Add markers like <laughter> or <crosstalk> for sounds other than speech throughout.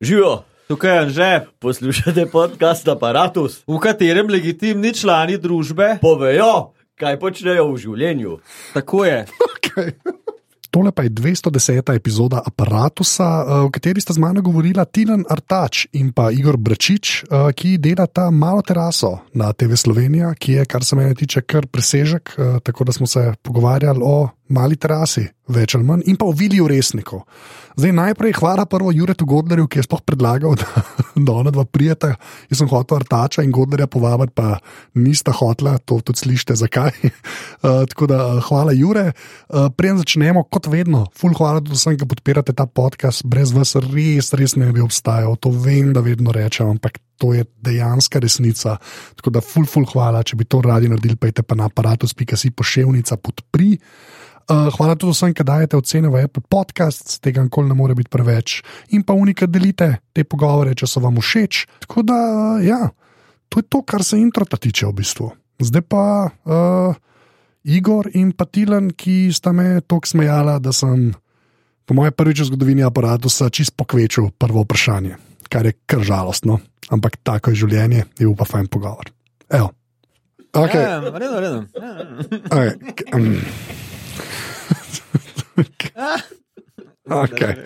Živijo, Tukaj je že, poslušate podcast Apparatus. v katerem legitimni člani družbe. Povejo, kaj počnejo v življenju. Tako je. Okay. Tole pa je 210. epizoda aparata, v kateri sta z mano govorila Tilan Artač in pa Igor Bračič, eh, ki delata malo teraso na TV Slovenija, ki je, kar se mene tiče, kar presežek. eh, Tako da smo se pogovarjali o mali terasi, več ali manj, in pa o Viliju Resniku. Zdaj najprej hvala prvo Juretu Godlerju, ki je sploh predlagal, <laughs> da, da ona dva prijeta. Jaz sem hotel Artača in Godlerja povabiti, pa nista hotla, to tudi slišite, zakaj. Uh, <laughs> tako da uh, hvala, Jure. Uh, Preden začnemo, kot vedno, ful hvala tudi vsem, ki podpirate ta podcast. Brez vas res, res ne bi obstajal. To vem, da vedno rečem, ampak to je dejanska resnica. Tako da ful, ful hvala, če bi to radi naredili, pejte pa na aparatus.si poševnica podpri. Uh, hvala tudi vsem, ki dajete ocene v Apple Podcast, tega nikoli ne more biti preveč. In pa unika delite te pogovore, če so vam všeč. Tako da, ja, to je to, kar se introta tiče v bistvu. Zdaj pa uh, Igor in Patilen, ki sta me tako smejala, da sem, po mojem, prvič v zgodovini aparata čist pokvečil prvo vprašanje, kar je kar žalostno, ampak tako je življenje, je upa fajn pogovor. Evo. Okay. Ja, redno, redno. Ja, ja. Okay. um. <laughs> Okay. <laughs>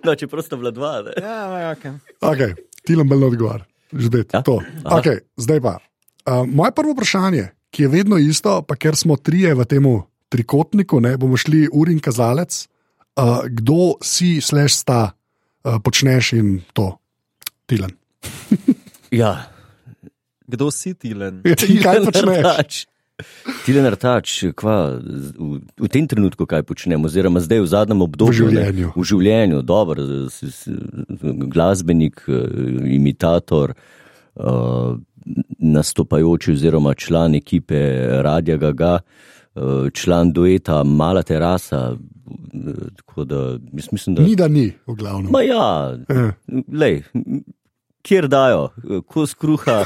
No, če prosto vladva. ne. Ja, ja, okay. Okay. Tilam bolj odgovor. Žbet, Ja? ja? Aha. okay, zdaj pa. Uh, moje prvo vprašanje, ki je vedno isto, pa ker smo trije v tem trikotniku, ne, bomo šli ur in kazalec, uh, kdo si, slash sta, uh, počneš in to, Tilan. Ja, Kdo si tilen? In kaj počneš? Tilen Artač, kva, v, v tem trenutku kaj počnemo, oziroma zdaj v zadnjem obdobju. V življenju. Ne, v življenju, dobro, s, s, glasbenik, eh, imitator, uh, nastopajoči oziroma član ekipe Radia Gaga, uh, član dueta Mala terasa. Tako da, mislim, da. Ni da ni, v glavnem. Ma ja, Eh. lej, kjer dajo, kos kruha,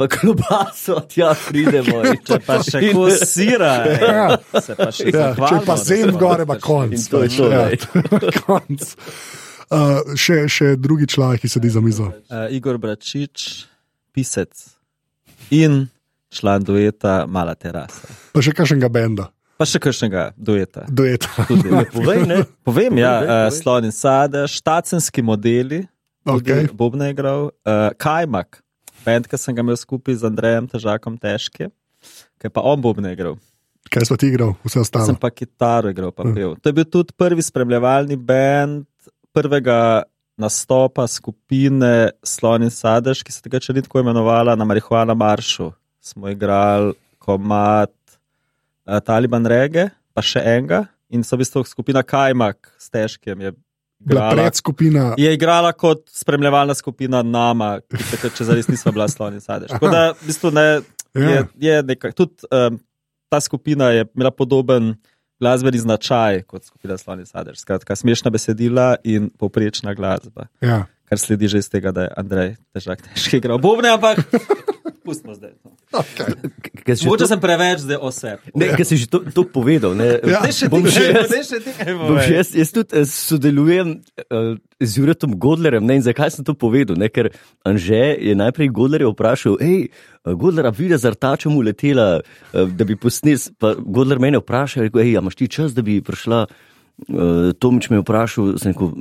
pa klobaso, tja pridemo. <laughs> in Če pa še in- kosira, <laughs> Ja. se pa še Ja, če zahvalimo, pa zem gore, pa konc. To je to, ja, <laughs> konc. Uh, še, še drugi človek, ki sedi za mizo. Uh, Igor Bračič, pisec in član dueta Mala terasa. Pa še kakšnega benda, Pa še kakšnega dueta. duet. Tudi, Povej, ne? Povem, ja, Povej, uh, povej. slon in sadež, štacenski modeli, Okay. Bobna je igral, uh, Kajmak, bend, ki sem ga imel skupaj z Andrejem Težakom težke, ki je pa on Bobna igral. Kaj si ti igral, vse ostalo? Sem pa kitaro igral, pa Mm. pel. To je bil tudi prvi spremljevalni bend prvega nastopa skupine Slon in Sadež, ki se tega še ni tako imenovala na Marihuana Maršu. Smo igrali komat uh, Taliban Rege, pa še enega. In so v bistvu skupina Kajmak s težkim je Bila igrala. predskupina. Je igrala kot spremljevalna skupina nama, ki takrat še zares nismo bila sloni sadež. Tako da, v bistvu, ne, je, Ja. je nekaj, tudi um, ta skupina je imela podoben glasbeni značaj kot skupina sloni sadež. Skratka, smešna besedila in povprečna glasba, Ja. kar sledi že iz tega, da je Andrej težak težki igral bobne, ampak pustimo zdaj. to. Okay. Mogoče to- sem preveč zdaj oseb. Ne, ker si že to, to povedal. Ne, Ja. Zdaj še bom še jaz- jaz, jaz tudi eh, sodelujem uh, z Juretom Godlerjem. Ne, in zakaj sem to povedal? Ne, ker Anže je najprej Godlerja vprašal, hej, Godler, a vidi, zartačem uletela, uh, da bi posnil. Pa Godler mene vpraša, rekel, hej, a imaš ti čas, da bi prišla? Uh, Tomič me je vprašal, sem rekel,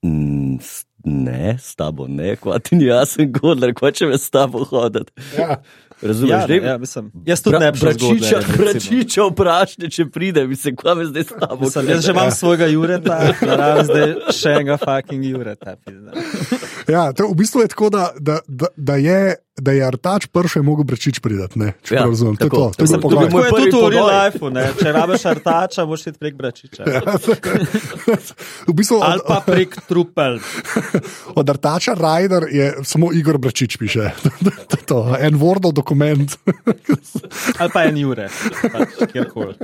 "Mm, ne, s tabo ne, ti ni jasen Godler, kva če me s tabo hoditi. Ja. Razumeš? Ja, ne, ja, mislim, jaz tudi ne bi šel Bračiča, bračiča vprašaj, če pride, bi se kva me zdaj s tabo. Mislim, jaz že imam svojega Jureta, naravno zdaj še enega fucking Jureta. pizda. Ja, to v bistvu je tako, da, da, da, da je. Da je Artač prvi, mogel brečič priti. Ne, če Ja, ja, razumem. To je tako, to. To je tako. To bi pogoj. moj To je prvi tudi v real lifeu, ne? če rabiš artača, moš iti prek Bračiča. v bistvu Ali pa prek trupel. <laughs> od Artača Ryder je samo Igor Brečič piše. <laughs> To je to, en Wordov dokument. <laughs> Ali pa en Jure, pač, kjerkoli.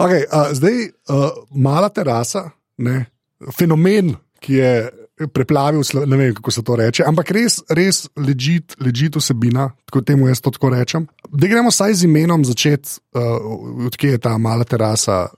Okay, uh, zdaj, uh, mala terasa, ne, fenomen, ki je preplavil, ne vem kako se to reče, ampak res, res ležit, ležit vsebina, tako temu jaz to tako rečem. Da gremo saj z imenom začeti, uh, odkje je ta mala terasa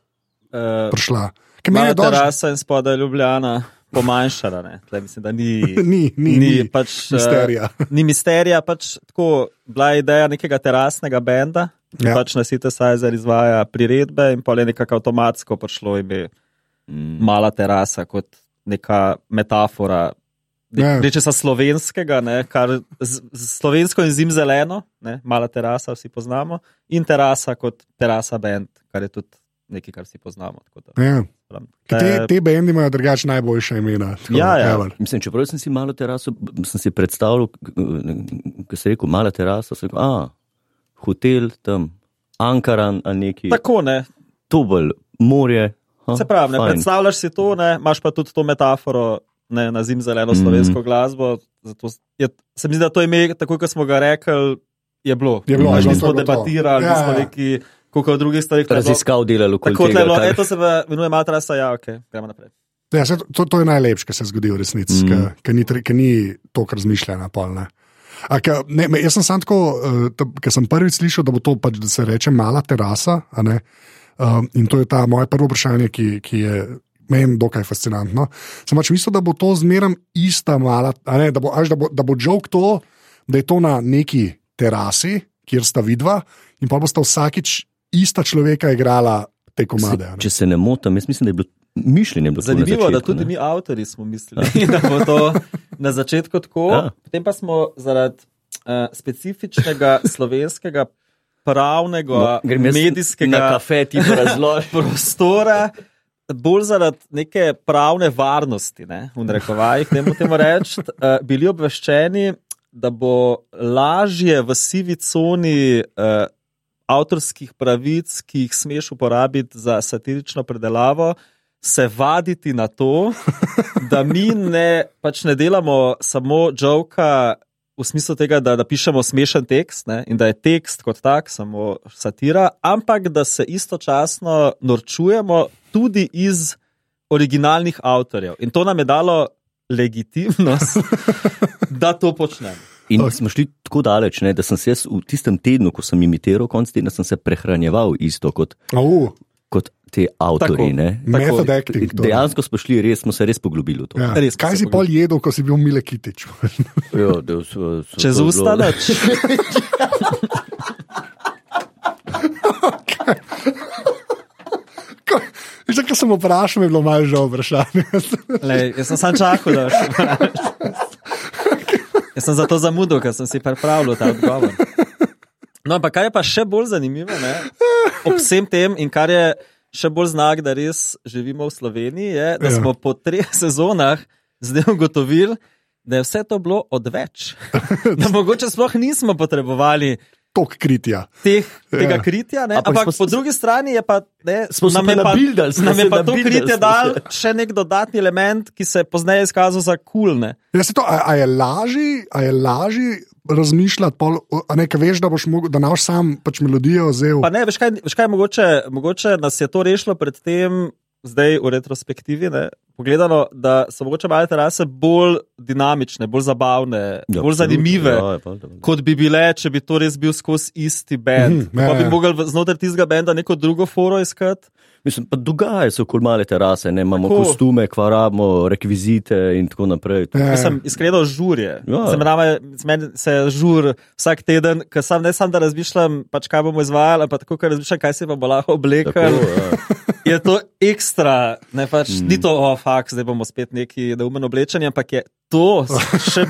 Uh, prišla. Meni Mala je dobro. terasa in spodaj Ljubljana pomanjšala. ne. Tle mislim, da <laughs> ni, Ni, ni, ni, pač, eh, misterija. <laughs> ni misterija, pač tako bila je ideja nekega terasnega benda, ki Ja. pač na Synthesizer izvaja priredbe in pa je nekako avtomatsko prišlo ime Mm. mala terasa kot neka metafora. Ja. Reče se slovenskega, ne, kar z, z slovensko in zim zeleno, ne, mala terasa, vsi poznamo, in terasa kot terasa bend, kar je tudi nekaj, kar vsi poznamo. tako da, Ja. Ker Te, te bendi imajo drugače najboljša imena. tako Ja, ja. ever. Mislim, čeprav sem si malo teraso, sem si predstavljal, ko se je rekel, mala terasa, sem rekel, a, hotel tam, Ankaran, a neki, Tako ne, to bolj, morje. Ha, Se pravi, ne, fajn. predstavljaš si to, ne, imaš pa tudi to metaforo ne, na zim zeleno slovensko mm. glasbo. zato Je, se mi zdi, da to ime, tako kot smo ga rekli, je bilo. Je bilo, Pač nismo bilo debatirali, Ja, nismo ja. neki, koliko drugih stvari. tule je bilo- Raziskav delal okoli Tako tega. je bilo, eto se v- imenuje matrasa, ja, ok, gremo naprej. Ja, saj to, to, je najlepše, kar se zgodi v resnici, Mm. ker ni, ker ni to, kar razmišlja na pol. Ne. A, ka, ne, jaz sem sam tako, uh, ker sem prvič slišal, da bo to pač, da se reče mala terasa. a ne, Um, in to je ta moje prvo vprašanje, ki, ki je meni dokaj fascinantno. Sem pač mislil, da bo to zmeraj ista mala, a ne, da bo, až, da bo, da bo joke to, da je to na neki terasi, kjer sta vidva, in pa bosta vsakič ista človeka igrala te komade. a ne. Če se ne motim, jaz mislim, da je bilo mišljenje. Bilo Zanimivo, da začetku, tudi ne. mi avtori smo mislili, <laughs> da bo to na začetku tako, Ja. ja. potem pa smo zaradi uh, specifičnega slovenskega pravnega, No, medijskega na kafe ti to razložim. <laughs> prostora, bolj zaradi neke pravne varnosti, ne, v narekovajih, temu temu reči, uh, bili obveščeni, da bo lažje v sivi coni uh, avtorskih pravic, ki jih smeš uporabiti za satirično predelavo. Se vaditi na to, da mi ne, pač ne delamo samo joka v smislu tega, da napišemo smešen tekst ne, in da je tekst kot tak samo satira, ampak da se istočasno norčujemo tudi iz originalnih avtorjev. In to nam je dalo legitimnost, <laughs> da to počnemo. In smo šli tako daleč, ne, da sem se v tistem tednu, ko sem imitiral konc tedna, sem se prehranjeval isto kot, Au, kot te avtori. Tako. ne. Method acting. to je. Dejansko smo šli res, smo se res poglobili v to. Ja. Res, Kaj si pol jedel, ko si bil Mile Kitič? <laughs> Ja, da so, so Čez to usta noč. <laughs> Že ko sem vprašal, je bilo malo žal vprašanje. <laughs> Lej, jaz sem sam čakal, da boš vprašal. Jaz sem zato zamudil, ker sem si pripravljal ta odgovor. No, ampak kar je pa še bolj zanimivo, ne, ob vsem tem in kar je še bolj znak, da res živimo v Sloveniji, je, da Ja. smo po treh <laughs> sezonah zdaj ugotovili, da je vse to bilo odveč. <laughs> Da mogoče sploh nismo potrebovali Tok kritja. teh, tega Ja. kritja, ne? Ampak ampak smo po drugi strani je pa, ne, Smo se nam pa je pa, nabildali, nam je pa to kritje dal še nek dodatni element, ki se je pozneje izkazal za kulne. Ja, se to, a, a je lažje razmišljati, pol, a ne, veš, da boš mogel, da naš sam pač melodijo vzel. Pa ne, veš kaj, veš kaj mogoče, mogoče nas je to rešilo pred tem, zdaj v retrospektivi, ne, pogledano, da so mogoče male terase bolj dinamične, bolj zabavne, Ja, bolj zanimive. ja, je pa, da- Kot bi bile, če bi to res bil skozi isti bend. Mhm, ja, Pa bi ja. mogli v- znotraj tistega benda neko drugo foro iskati. Mislim, pa dogaja se okoli male terase, ne, imamo Tako. kostume, kvaramo, rekvizite in tako naprej. Ja, Jaz sem iskreno žurje. Ja. Ja. Meni, meni se žur vsak teden, ker sam ne samo da razmišljam, pač kaj bomo izvajali, ampak tako, ker razmišljam, kaj se bomo lahko oblekli. Tako, ja. <laughs> Je to ekstra, ne pač mm. ni to, oh, fakt, zdaj bomo spet neki neumen oblečeni, ampak je to <laughs> še,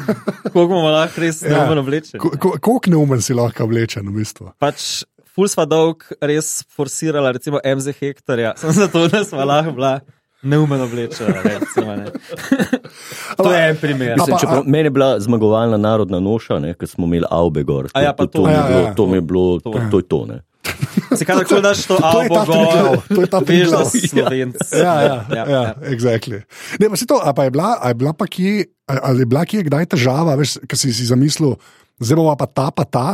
koliko bomo lahko res Ja. neumen oblečeni. Ko- ko- Koliko neumen si lahko oblečen, v bistvu? Pač ful sva dolg res forsirala, recimo MZ Hektorja, <laughs> sem zato, da sva lahko bila neumen oblečena. Recimo, ne. <laughs> to je en primer. Mislim, pa- čeprav, meni je bila zmagovalna narodna noša, ne, ker smo imeli Aube gor. A ja, pa to. to, je Ja, bilo, ja. to mi je bilo, to, To. to je to. Ne. Si kaj tako daš to To gor, to je ta si slovenc. Ja, ja, ja, ja, ja, exactly. Ne, pa si to, a pa je bila, a je bila pa kje, ali je bila kje kdaj težava, veš, ki si si zamislil, zdaj bo pa ta, pa ta,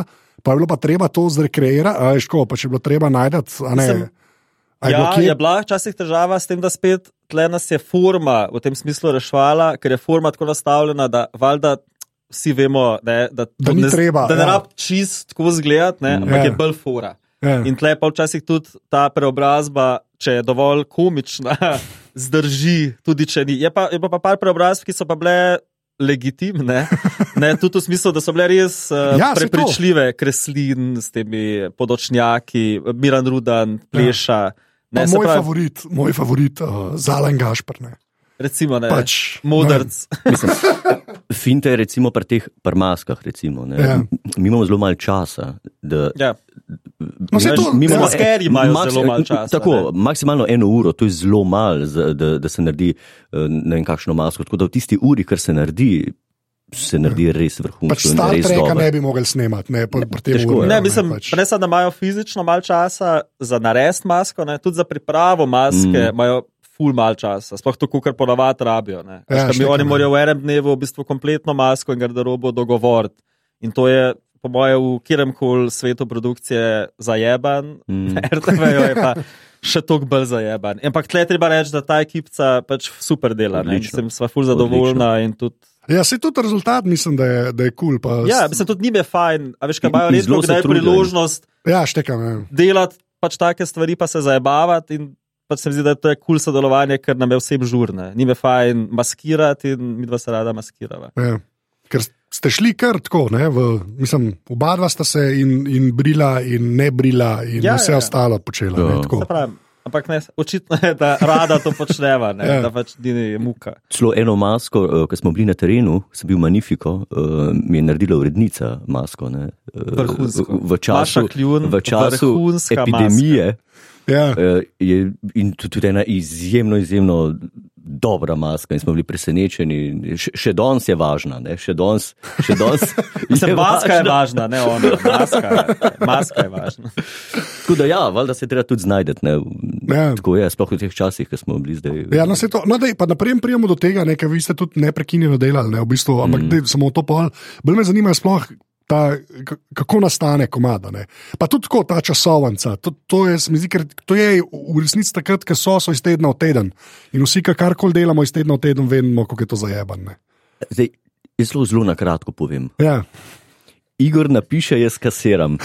pa je bilo pa treba to zrekreirati, a veš, ko, pa če je bilo treba najti, Ja, je bila včasih težava s tem, da spet tle nas je forma v tem smislu reševala, ker je forma tako nastavljena, da valjda. Vsi vemo, ne, da, Da ni ne, treba, da ne ja. rab čist tako zgledati, ne, ampak Ja. je bolj fora. Ja. In tle pa včasih tudi ta preobrazba, če je dovolj komična, <laughs> zdrži, tudi če ni. Je pa, je pa, pa par preobrazb, ki so pa bile legitimne, <laughs> ne, tudi v smislu, da so bile res uh, Ja, prepričljive, kreslin s temi podočnjaki, Miran Rudan, Pleša. Pa Ne, moj pravi, favorit, moj favorit, uh, Zalen Gašpr. Ne. recimo, ne, Pač, modrc. <laughs> Mislim, finte je recimo pri teh pri maskah. Recimo, ne. Ja. Mi imamo zelo malo časa. Da, Ja. No, saj to- mi imamo- Maskerji imajo zelo malo časa, Tako, ne. maksimalno eno uro, to je zelo malo, da, da se naredi eh, ne vem kakšno masko. Tako da v tisti uri, kar se naredi, se naredi res vrhunsko. Pač Star Treka ne bi mogli snemati, ne pri tem Težko uri, Ne, mislim, pač. ne samo, da imajo fizično malo časa za narediti masko, ne, tudi za pripravo maske Mm. imajo ful mal časa, sploh to, kar ponavadi rabijo. Ne. Ja, Ja, mi oni ja. morajo v enem dnevu v bistvu kompletno masko in garderobo dogovoriti. In to je, po mojem, v kjerem koli svetu produkcije zajeban, Mm. <laughs> RTV-jo je pa še toliko bolj zajeban. Ampak tle je treba reči, da ta ekipca pač super dela. ne. Odlično. Mislim, sva ful zadovoljna in tudi. Ja, se tudi rezultat mislim, da je, da je kul. Cool, Ja, mislim, tudi njim je fajn, a veš, kaj imajo se kdaj priložnost ja, štekam. Ja. delati pač take stvari, pa se zabavati. In pač se mi zdi, da to je kul cool sodelovanje, ker nam je vsem žurne. Ni me fajn maskirati in mi dva se rada maskirava. Ja. Ker ste šli kar tako, ne, v, mislim, oba dva sta se in, in brila, in ne brila, in Ja, ja, vse ja. ja. ostalo počela. Ja. Ne, pravim, ampak ne, očitno je, da rada to počneva, ne, Ja. da pač ni muka. Celo eno masko, uh, ko smo bili na terenu, sem bil Magnifico, uh, mi je naredila urednica masko. Ne, uh, Vrhunsko. V času, Kljun, v času epidemije Ja. uh, je in tudi ena izjemno, izjemno dobra maska in smo bili presenečeni. Še, še danes je važna, ne, še danes. Še danes <laughs> Mislim, maska je važna. važna, ne ona. Maska, je- maska je važna. Tako da ja, valjda se je treba tudi znajti. Ja. Tako je, sploh v teh časih, ki smo bili zdaj. Ja, no, to, no, dej, pa naprej prijemo do tega, ne, ker vi ste tudi neprekinjeno delali, ne, v bistvu, ampak mm. dej, samo to pol. Bolj me zanima sploh. Ta, kako nastane komada. Ne? Pa tudi tako, ta časovnica. To, to, je, zdi, ker to je v resnici takrat, ko so, so iz tedna v teden. In vsi, ki karkoli delamo iz tedna v teden, vemo, kako je to zajebano. Zdaj, jaz zelo, zelo na kratko povem. Ja. Igor napiše, jaz kasiram. <laughs>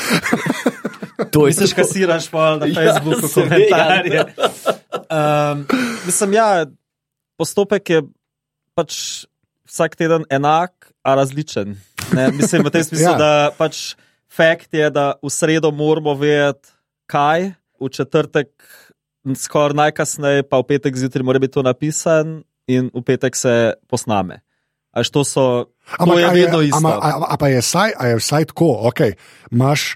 To je Misliš, kasiraš pa na Ja, Facebooku seveda. komentarje. Um, mislim, ja, postopek je pač vsak teden enak, različen. Ne, mislim, v tem smislu, <laughs> Ja. da pač fakt je, da v sredo moramo vedeti, kaj, v četrtek, skoraj najkasneje, pa v petek zjutraj mora biti to napisan in v petek se posname. Až to so, to je vedno isto. ama- A, a pa je vsaj, je vsaj tako, okay, imaš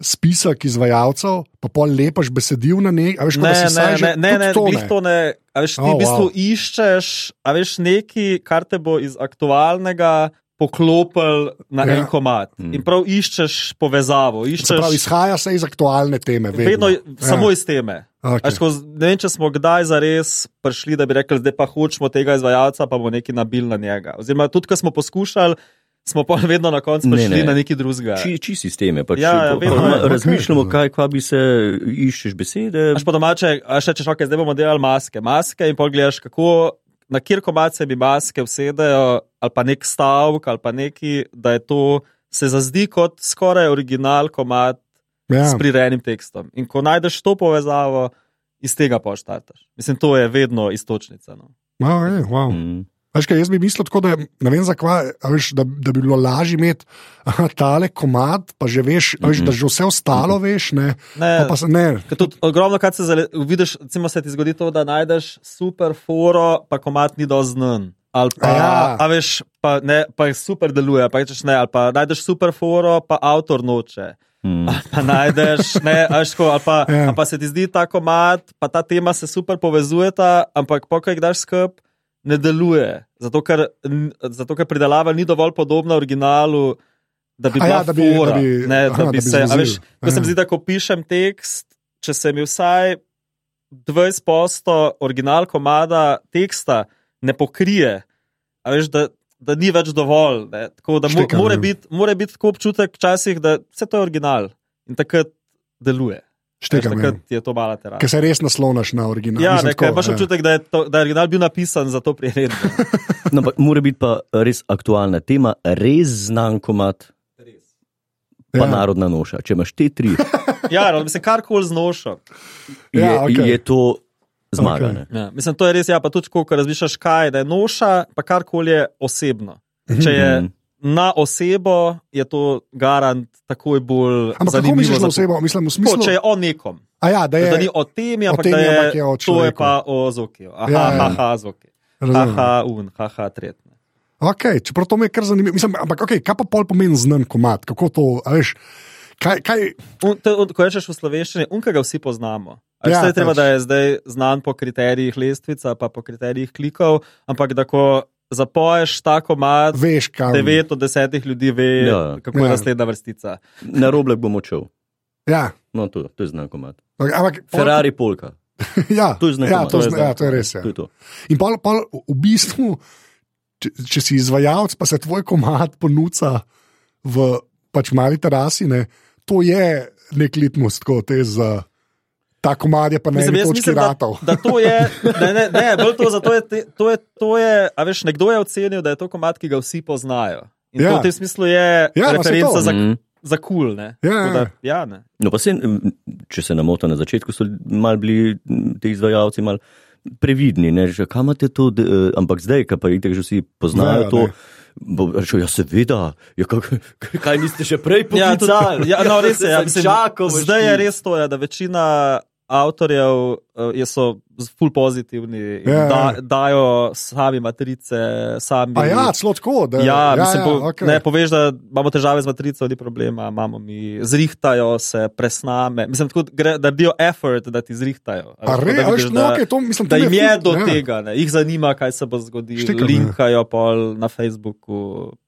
spisek izvajalcev, pa pol lepaš besedil na nekaj, a veš, da Ne, ne, vsaj že ne, ne, ne, to glih to ne. A veš, ti Oh, v bistvu wow. iščeš, a veš, nekaj, kar te bo iz aktualnega poklopil na Ja. en komat. Mm. In prav iščeš povezavo, Se iščeš pravi, izhaja se iz aktualne teme. vedno Vedno, ja. samo iz teme. Okay. Skozi, ne vem, če smo kdaj zares prišli, da bi rekli, zdaj pa hočemo tega izvajalca, pa bomo nekaj nabili na njega. Oziroma, tudi ko smo poskušali, smo pa vedno na koncu Ne, prišli ne. na neki drugega. Či, či sisteme. Pač, Ja, ja, vedno je. razmišljamo, Ok. kaj, kaj bi se iščeš besede. Až po domače, a še češ, okay, zdaj bomo delali maske, maske in pogledaš, kako na kjer komat se bi maske usedejo, ali pa nek stavek, ali pa neki, da je to se zazdi kot skoraj original komat ja. s prirejenim tekstom. In ko najdeš to povezavo, iz tega poštartaš. Mislim, to je vedno istočnica. No. wow, je, wow. Mm. Veš, kaj, jaz bi mislil, tako, da, ne vem, zakaj, a veš, da, da bi bilo lažje imeti aha, tale komat, pa že veš, a veš, da že vse ostalo veš. Ne, Ne, pa pa ne. Tudi ogromno krat se zale, vidiš, recimo se ti zgodi to, da najdeš super foro, pa komat ni doznan. Ali pa, A ja. a veš, pa, ne, pa je super deluje, pa rečeš ne, ali pa najdeš super foro, pa avtor noče. Mm. Pa najdeš, ne, a veš, ko, ali, pa, Ja. ali pa se ti zdi ta komat, pa ta tema se super povezujeta, ampak pokaj daš skrb, ne deluje. Zato ker, zato, ker pridelava ni dovolj podobna originalu. Da bi A bila ja, da bi- fora, da bi- ne, aha, da da bi bi se. a zvozil. Veš, ko se mi Ja. zdi, da ko pišem tekst, če se mi vsaj 20% original komada teksta ne pokrije, veš, da, da ni več dovolj. Ne? Tako da mo, Štekam, mora ja. biti mora biti tako občutek včasih, da vse to je original in takrat deluje. Veš, ja. takrat je to mala terapija. Ker se res naslonaš na original. Ja, Mislim, ne, ker tako, imaš ja. občutek, da je, to, da je original bil napisan za to priredbo. <laughs> No, ampak mora biti pa res aktualna tema, res znan komat, pa Ja. narodna noša. Če imaš te tri, Ja, no, mislim, karkoli znošam. je, Ja, okej. je to zmaga. Ok. Okay. Ja, mislim, to je res, ja, pa tudi, ko razmišljaš, kaj je, da je noša, pa karkoli je osebno. Če je Mhm. Na osebo, je to garant takoj bolj. Ampak kako zanimivo misliš na osebo? Mislim, v smislu, če je o nekom. a ja, da Je, je, da ni o temi, ampak temi, da je, ampak je o to je človeku. pa o Zokiju. Aha, Ja, ja, ja. haha, Zoki. Haha, un, haha, tretji. Okay, čeprav to mi je kar zanimivo. Mislim, ampak okay, kaj pa pol pomeni znan komat? Kako to, a veš? Kaj, kaj, Un, to, un, ko rečeš v slovenščini, unka ga vsi poznamo. Ja, Ja, je treba, pač. da je zdaj znan po kriterijih lestvica, pa po kriterijih klikov, ampak da ko zapoješ tako mat, veš, kam. 9 od 10 ljudi ve, Ja. kako Ja. je naslednja vrstica. Na roblek bom odšel. Ja, No, to, to je znako mat. ampak, Ferrari polka. <laughs> Ja, To je znak ja, komat. to, To je zna, znak ja, to je res. Ja. To je to. In pol, pol, v bistvu, če, če si izvajalec, pa se tvoj komat ponuca v pač mali terasi, ne, to je nek litmus, tako te za. Ta komad je pa eni jaz točki mislim, da, ratov. da to je, ne, ne, ne bolj to, zato je, te- to je, to je, a veš, nekdo je ocenil, da je to komat, ki ga vsi poznajo. In Ja. ja. to v tem smislu je Ja, ja, saj referenca to. za, Mhm. za kul. Cool, ne? Ja, ja. da, ja, ne. No, pa se, če se namotam na začetku, so mal bili ti izvajalci mal previdni, ne, že kam imate to, d, eh, ampak zdaj, ki pa itek že vsi poznajo Vejo, to. ne. Bo rečel, ja, seveda, ja, kak, kaj niste še prej Ja, poklicali? tudi, ja, no, res je. Ja, <laughs> mislim, čakal, zdaj je res to, ja, da večina avtorjev uh, je so ful pozitivni in Ja, da, ja. dajo sami matrice, sami. A ja, celo tako. Da, Ja, ja, mislim, ja, po, okej. ne, poveš, da imamo težave z matrico, ni problema, imamo mi, zrihtajajo se, presname. Mislim, tako, gre, da naredijo effort, da ti zrihtajajo. A re, da vidiš, no, da- okay, to, mislim, Da jim je ful- do ja. tega, ne. jih zanima, kaj se bo zgodilo. Štekam, ja. Linkajo pol na Facebooku,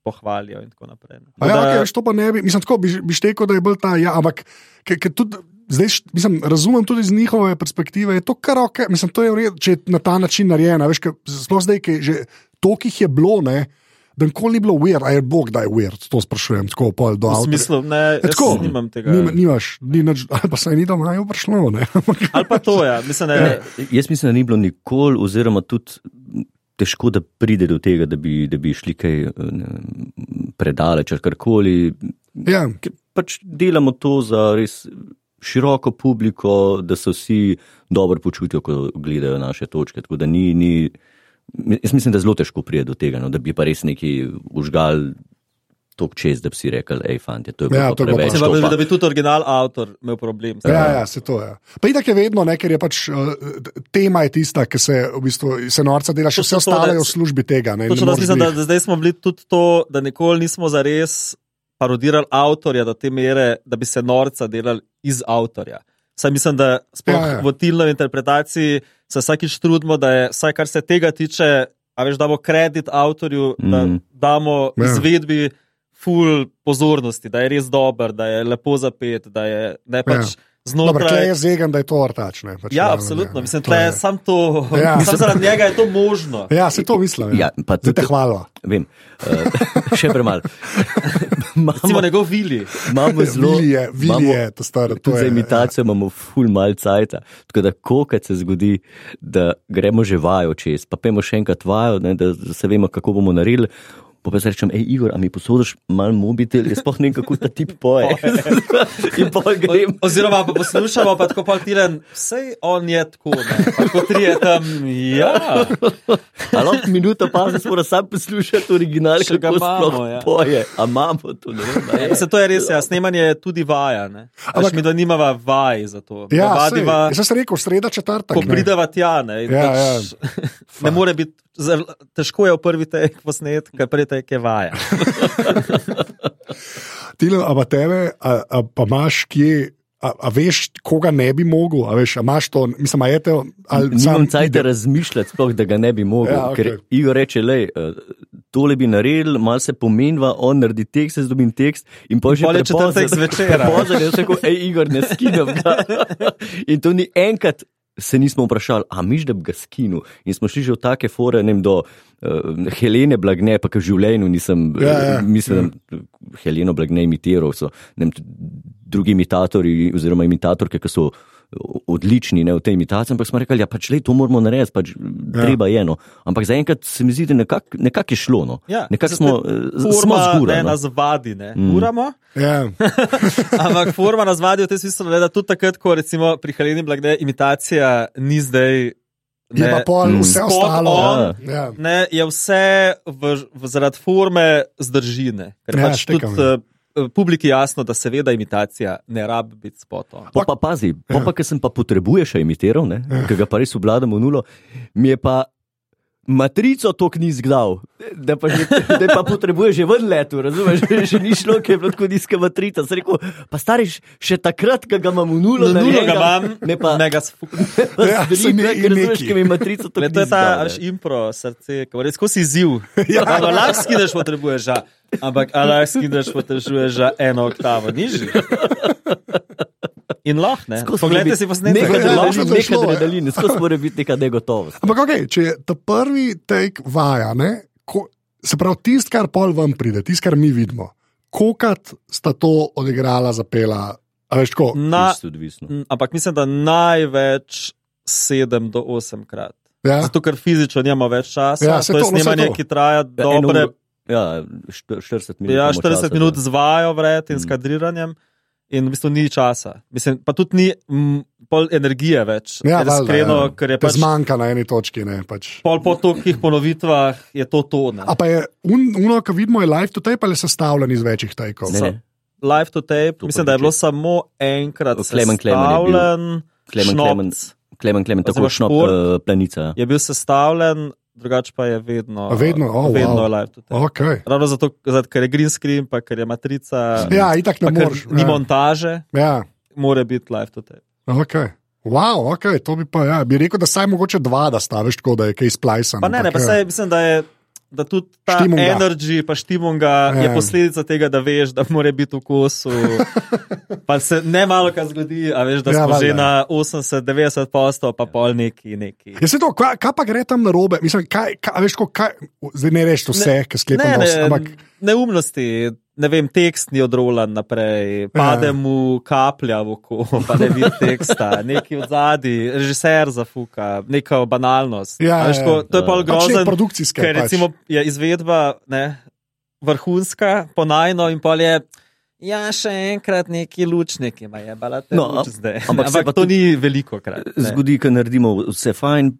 pohvalijo in tako naprej. ne. A ja, da- okay, to pa ne bi, mislim, tako bi, bi štekel, da je bolj ta, ja, ampak ker tudi. Zdaj, mislim, razumem tudi z njihove perspektive, je to kar ok, mislim, to je v redu, če je na ta način narejeno. Veš, ker Sploh zdaj, ki že toliko jih je bilo, ne, da nikoli ni bilo weird, a je Bog, da je weird, to sprašujem, tako pol do V avtorja. smislu, ne, Ja, jaz tako, nimam tega. Nima, nimaš, ni nič, ali pa se ni doma jo prišlo. Ne, <laughs> Ali pa to je, mislim, ne, Ne, jaz mislim, da ni bilo nikoli, oziroma tudi težko, da pride do tega, da bi, da bi šli kaj predaleč ali karkoli. ja, Ker pač delamo to za res široko publiko, da se vsi dobro počutijo, ko gledajo naše točke. Tako da ni, ni, jaz mislim, da zelo težko pride do tega, no, da bi pa res neki užgal. Tok čez, da bi si rekel, hej, fanti, to je bilo Ja, ja, to je bilo pa- preveč. mislim, to da, pa- da bi tudi original avtor imel problem. ja, ja, se to je. Pa itak je vedno, ne, ker je pač uh, tema je tista, ki se v bistvu se norca dela, še vse ostalo je da- v službi tega. Ne, ne Točno, jaz moreš mislim, da, da zdaj smo bili tudi to, da nikoli nismo zares parodirali avtorja do te mere, da bi se norca delali iz avtorja. Saj mislim, da sploh Ja, ja, v tilnovi interpretaciji se vsakič trudimo, da je, vsaj kar se tega tiče, a veš, damo kredit avtorju, mm. da damo Ja. ja. izvedbi full pozornosti, da je res dober, da je lepo zapet, da je ne pač Ja. Ja. Znotraj. je zegan, da je to vrtač. Ne, pač Ja, realno, absolutno. ne, Mislim, to da je- je sam to, Ja. ja. <laughs> sam zaradi njega je to možno. Ja, se to mislim. Ja, pa Zdaj te tudi- hvala. Vem, uh, <laughs> še premalo. <laughs> Imamo, njegov vili. imamo zelo. Vili je, vili imamo- je, to staro. To Tudi za je, imitacijo imamo ful mal cajt. Tako da, ko kad se zgodi, da gremo že vajo čez, pa pojmo še enkrat vajo, ne, da se vemo, kako bomo naredili. Pa pa se rečem, hej, Igor, a mi posodiš mal mobitel, jaz sploh ne vem, kako ta tip poje. <laughs> In pa grem. O, oziroma, pa poslušamo, pa tako pa tiren, vse on je tako, kot tri je tam, ja. A lahko minuto pa se mora sam poslušati original, Še kako sploh imamo, ja. poje. A imamo to, ne vem. a je. Mislim, to je res, ja, snemanje je tudi vaja, ne. Ampak- Ampak mi da nimava vaj za to. Ja, sej, Vadiva, jaz sem rekel, sreda četrtek. ko prideva tja, ne. Ja, pač <laughs> Ne more biti, težko je v prvi tek posnet, ker prvi tek je vaja. <laughs> Tile, a pa tebe, a, a pa imaš kje, a, a veš, koga ne bi mogel, a veš, a imaš to, mislim, a je to, Nimam sam cajt ide- razmišljati, sploh, da ga ne bi mogel. Ja, okay. Ker Igor reče, le, tole bi naredil, malo se pomenva, on naredi tekst, jaz dobim tekst. In pa že pol je četrtek zvečer? Pozor, jaz rekel, hej, Igor, ne skinem ga. <laughs> in to ni enkrat. Se nismo vprašali, a miš, da bi ga skinil. In smo šli že v take fore, ne vem, do uh, Helene Blagne, pa ki v življenju nisem, Ja, ja, uh, mislim, da Heleno Blagne imitiral, so ne vem, drugi imitatorji oziroma imitatorke, ki so odlični ne, v tej imitaciji, ampak smo rekli, ja, pač le to moramo narediti, pač ja. treba je eno. Ampak zaenkrat se mi zdi, da nekako nekak je šlo. No. Ja, nekako smo, eh, Forma smo ne zgurali. No. nas vadi, ne. Uramo. Ja, <laughs> Ampak forma nas vadi v tem smislu, ne, da tudi takrat, ko recimo pri Heleni Blagne imitacija ni zdaj Je pa pol mm, vse ostalo. on, Ja. ne, je vse v, v, zaradi forme zdržine. Ker Ja, pač štekam, tudi uh, publiki jasno, da seveda imitacija ne rabi biti spotom. Pa, pa pazi, pa, pa ker sem pa potrebuje še imitiral, ker ga pa res obladam v nulo, mi je pa matrico to knjiz gdal, da pa, že, da pa potrebuje že ven letu, razumeš, že ni šlo, ker je bilo tako nizka matrica. Sem rekel, pa stariš še takrat, ko ga imam v nulo, ga narejenega, imam, ne pa ne ga sfuka. <laughs> Ja, se ne- ker razumeš, ker mi je matrica to Le, to je ta dal, ne. až impro srce, ki je skozi izziv. <laughs> Ja. Ja. Lahko skineš potrebuješ, ža, ampak lahko skineš potrebuješ že eno oktavo nižji. In lahko, ne? Poglejte si posnetek. Nekaj lahko to je neka šlo, ja. adrenalin, skozi mora biti neka negotovost. Ampak, okay, če je ta prvi tek vaja, ne, ko, se pravi, tisto, kar pol vam pride, tisto, kar mi vidimo, kolikrat sta to odigrala, zapela. a Veš, tako, Na, ampak mislim, da največ sedem do osem krat. ja? Zato, ker fizično nima več časa. Ja, to je to, no, saj snemanje, to. ki traja Ja, dobre. Ja, št- 40 minut. Ja, imamo 40 časa, minut da. z vajo vred in Mm. s kadriranjem, in v bistvu ni časa. Mislim, pa tudi ni m, pol energije več. Ja, iskreno, ja. ker je pač zmanjka na eni točki. Ne, pač. pol po tolikih ponovitvah, je to to. Ne. A pa je un, uno, ki vidimo, je live to tape ali je sestavljen iz večjih tajkov? Ne, ne. Live to tape, To mislim, da je že- bilo samo enkrat Klemen sestavljen. Klemen Klemen. Klemen, Klemen, tako šport. uh, planica. ja. Je bil sestavljen, drugače pa je vedno. A vedno? Oh, vedno wow. live tape. Okay. Ravno zato, ker je green screen, pa ker je matrica, Ja, itak pa ne moreš. ni ja. montaže, Ja. mora biti live tape. Okay. Wow, okay, to bi pa, ja, bi rekel, da saj mogoče dva, da staviš tako, da je kaj splajsan. Pa ne, ne, pa ampak, sej, mislim, da je. Da tudi ta Štimunga. energy, pa štimunga Ja. je posledica tega, da veš, da mora biti v kosu. Pa se ne malo kaj zgodi, a veš, da Ja, smo valjda. že na 80-90 postov, pa pol neki. neki. Ja, se to, kaj, kaj pa gre tam na robe? Mislim, kaj, kaj, veš, ko, kaj, zdaj ne rečeš vse, ki sklepam, Ne, ne, ampak neumnosti, ne vem, tekst ni odrolan naprej, pade Ja. mu kaplja v oko, pa ne vidi teksta, neki od zadaj, režiser zafuka, neka banalnost. Ja, veš, ja, ko, to je ja. pač nek grozen. produkcijske. Ker pač. recimo je izvedba ne, vrhunska, ponajno in pol je. Ja, še enkrat neki lučniki, ima je balate. No, No, am- zdaj. ampak Ampak, pa to ni veliko krat. ne. Zgodi, ko naredimo vse fajn,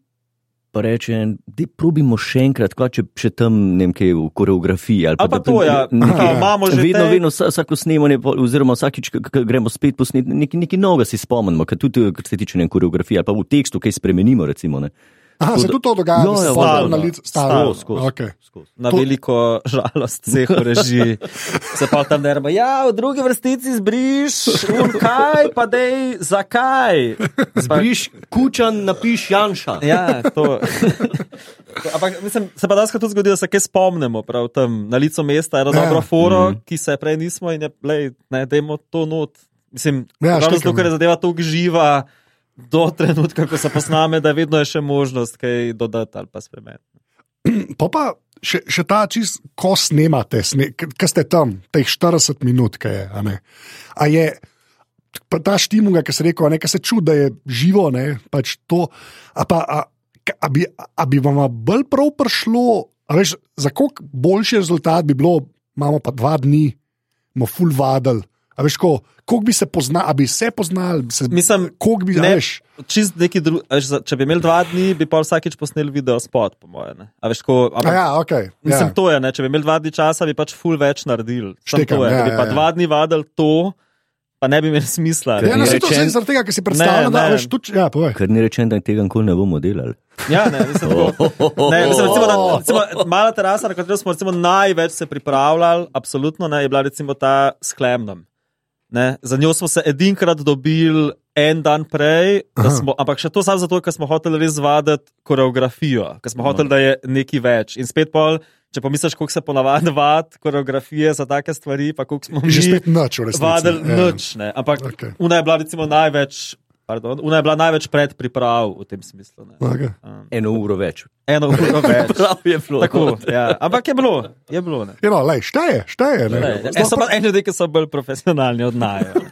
pa reče, da probimo še enkrat, kaj če, če tam ne vem, kaj v koreografiji. Ali pa da- to, ja, nekaj- imamo že Vedno, tej- vedno vsa- vsako snemanje, oziroma vsakič, ko gremo spet posneti, nekaj, nekaj novega si spomnimo, ker tudi, kar se tiče ne, koreografije, ali pa v tekstu kaj spremenimo. Recimo, ne. Aha, se tudi to dogaja, Ja, da se ja, stalno stalno, na stavlja. Skozi, Okay. skozi. Na To- veliko žalost vseh <laughs> reži. Se pa tam nerva, ja, v drugi vrstici zbriš, un kaj, pa dej, zakaj. Zbriš kučan, napiš Janša. Ja, to. <laughs> Ampak mislim, se pa danes tudi zgodi, da se kaj spomnimo, prav tam na licu mesta, eno Ja. dobro foro, Mhm. ki se prej nismo in je, lej, ne, dajmo to not. Mislim, Ja, ravno zato, ker je zadeva tako živa do trenutka, ko se posname, da vedno je še možnost kaj dodati ali pa spremeniti. <clears throat> Pa pa še, še ta čist, ko snemate, sne, ki ste tam, teh 40 minut, kaj je. A, ne? a je ta štimunga, ki se reče, nekaj se čudi, da je živo, ne, pač to. A, pa, a, a, bi, a bi vam bolj prav prišlo, veš, za koliko boljši rezultat bi bilo, imamo pa dva dni, smo full vadel. A veš, ko, koliko bi se poznali, bi se poznali, se, Mislim, koliko bi, a ne, veš, čist neki drugi. Če bi imeli dva dni, bi pa vsakič posneli video spot, po mojem. A veš, ko. a Ampak, ja, ok. Mislim, ja. to je, ne? če bi imeli dva dni časa, bi pač full več naredili. Samo Štekam, to je, ja, bi ja, pa ja. dva dni vadili to, pa ne bi imeli smisla. Ja, no, se to rečen- zdaj zaradi tega, ker si predstavljam, Ne, da ne. veš, tudi, ja, povej. Ker ni rečeno, da tega nikoli ne bomo delali. Ja, ne, mislim, tako, <laughs> ne, mislim, recimo, da, recimo, mala terasa, na katero smo recimo, največ se pripravljali, absolutno ne, je bila recimo ta s Klemnom. Ne, za njo smo se edinkrat dobili en dan prej, da smo, ampak še to samo zato, ker smo hoteli res vaditi koreografijo, ker smo hoteli, da je nekaj več. In spet pol, če pomisliš, koliko se ponavadi vad koreografije za take stvari, pa koliko smo Že mi spet noč, v resnici. vadili ja. nič. Ne. Ampak okay. una je bila recimo največ. Pardon, una je bila največ predpriprav v tem smislu. Ne. Okay. Um, Eno uro več. eno uro več. <laughs> Prav je bilo. Tako, ja. Ampak je bilo, je bilo. Ne. Ja, no, lej, šteje, šteje. Ne. Sploh e, so pa- pa eni ljudje, ki so bolj profesionalni od najo. <laughs>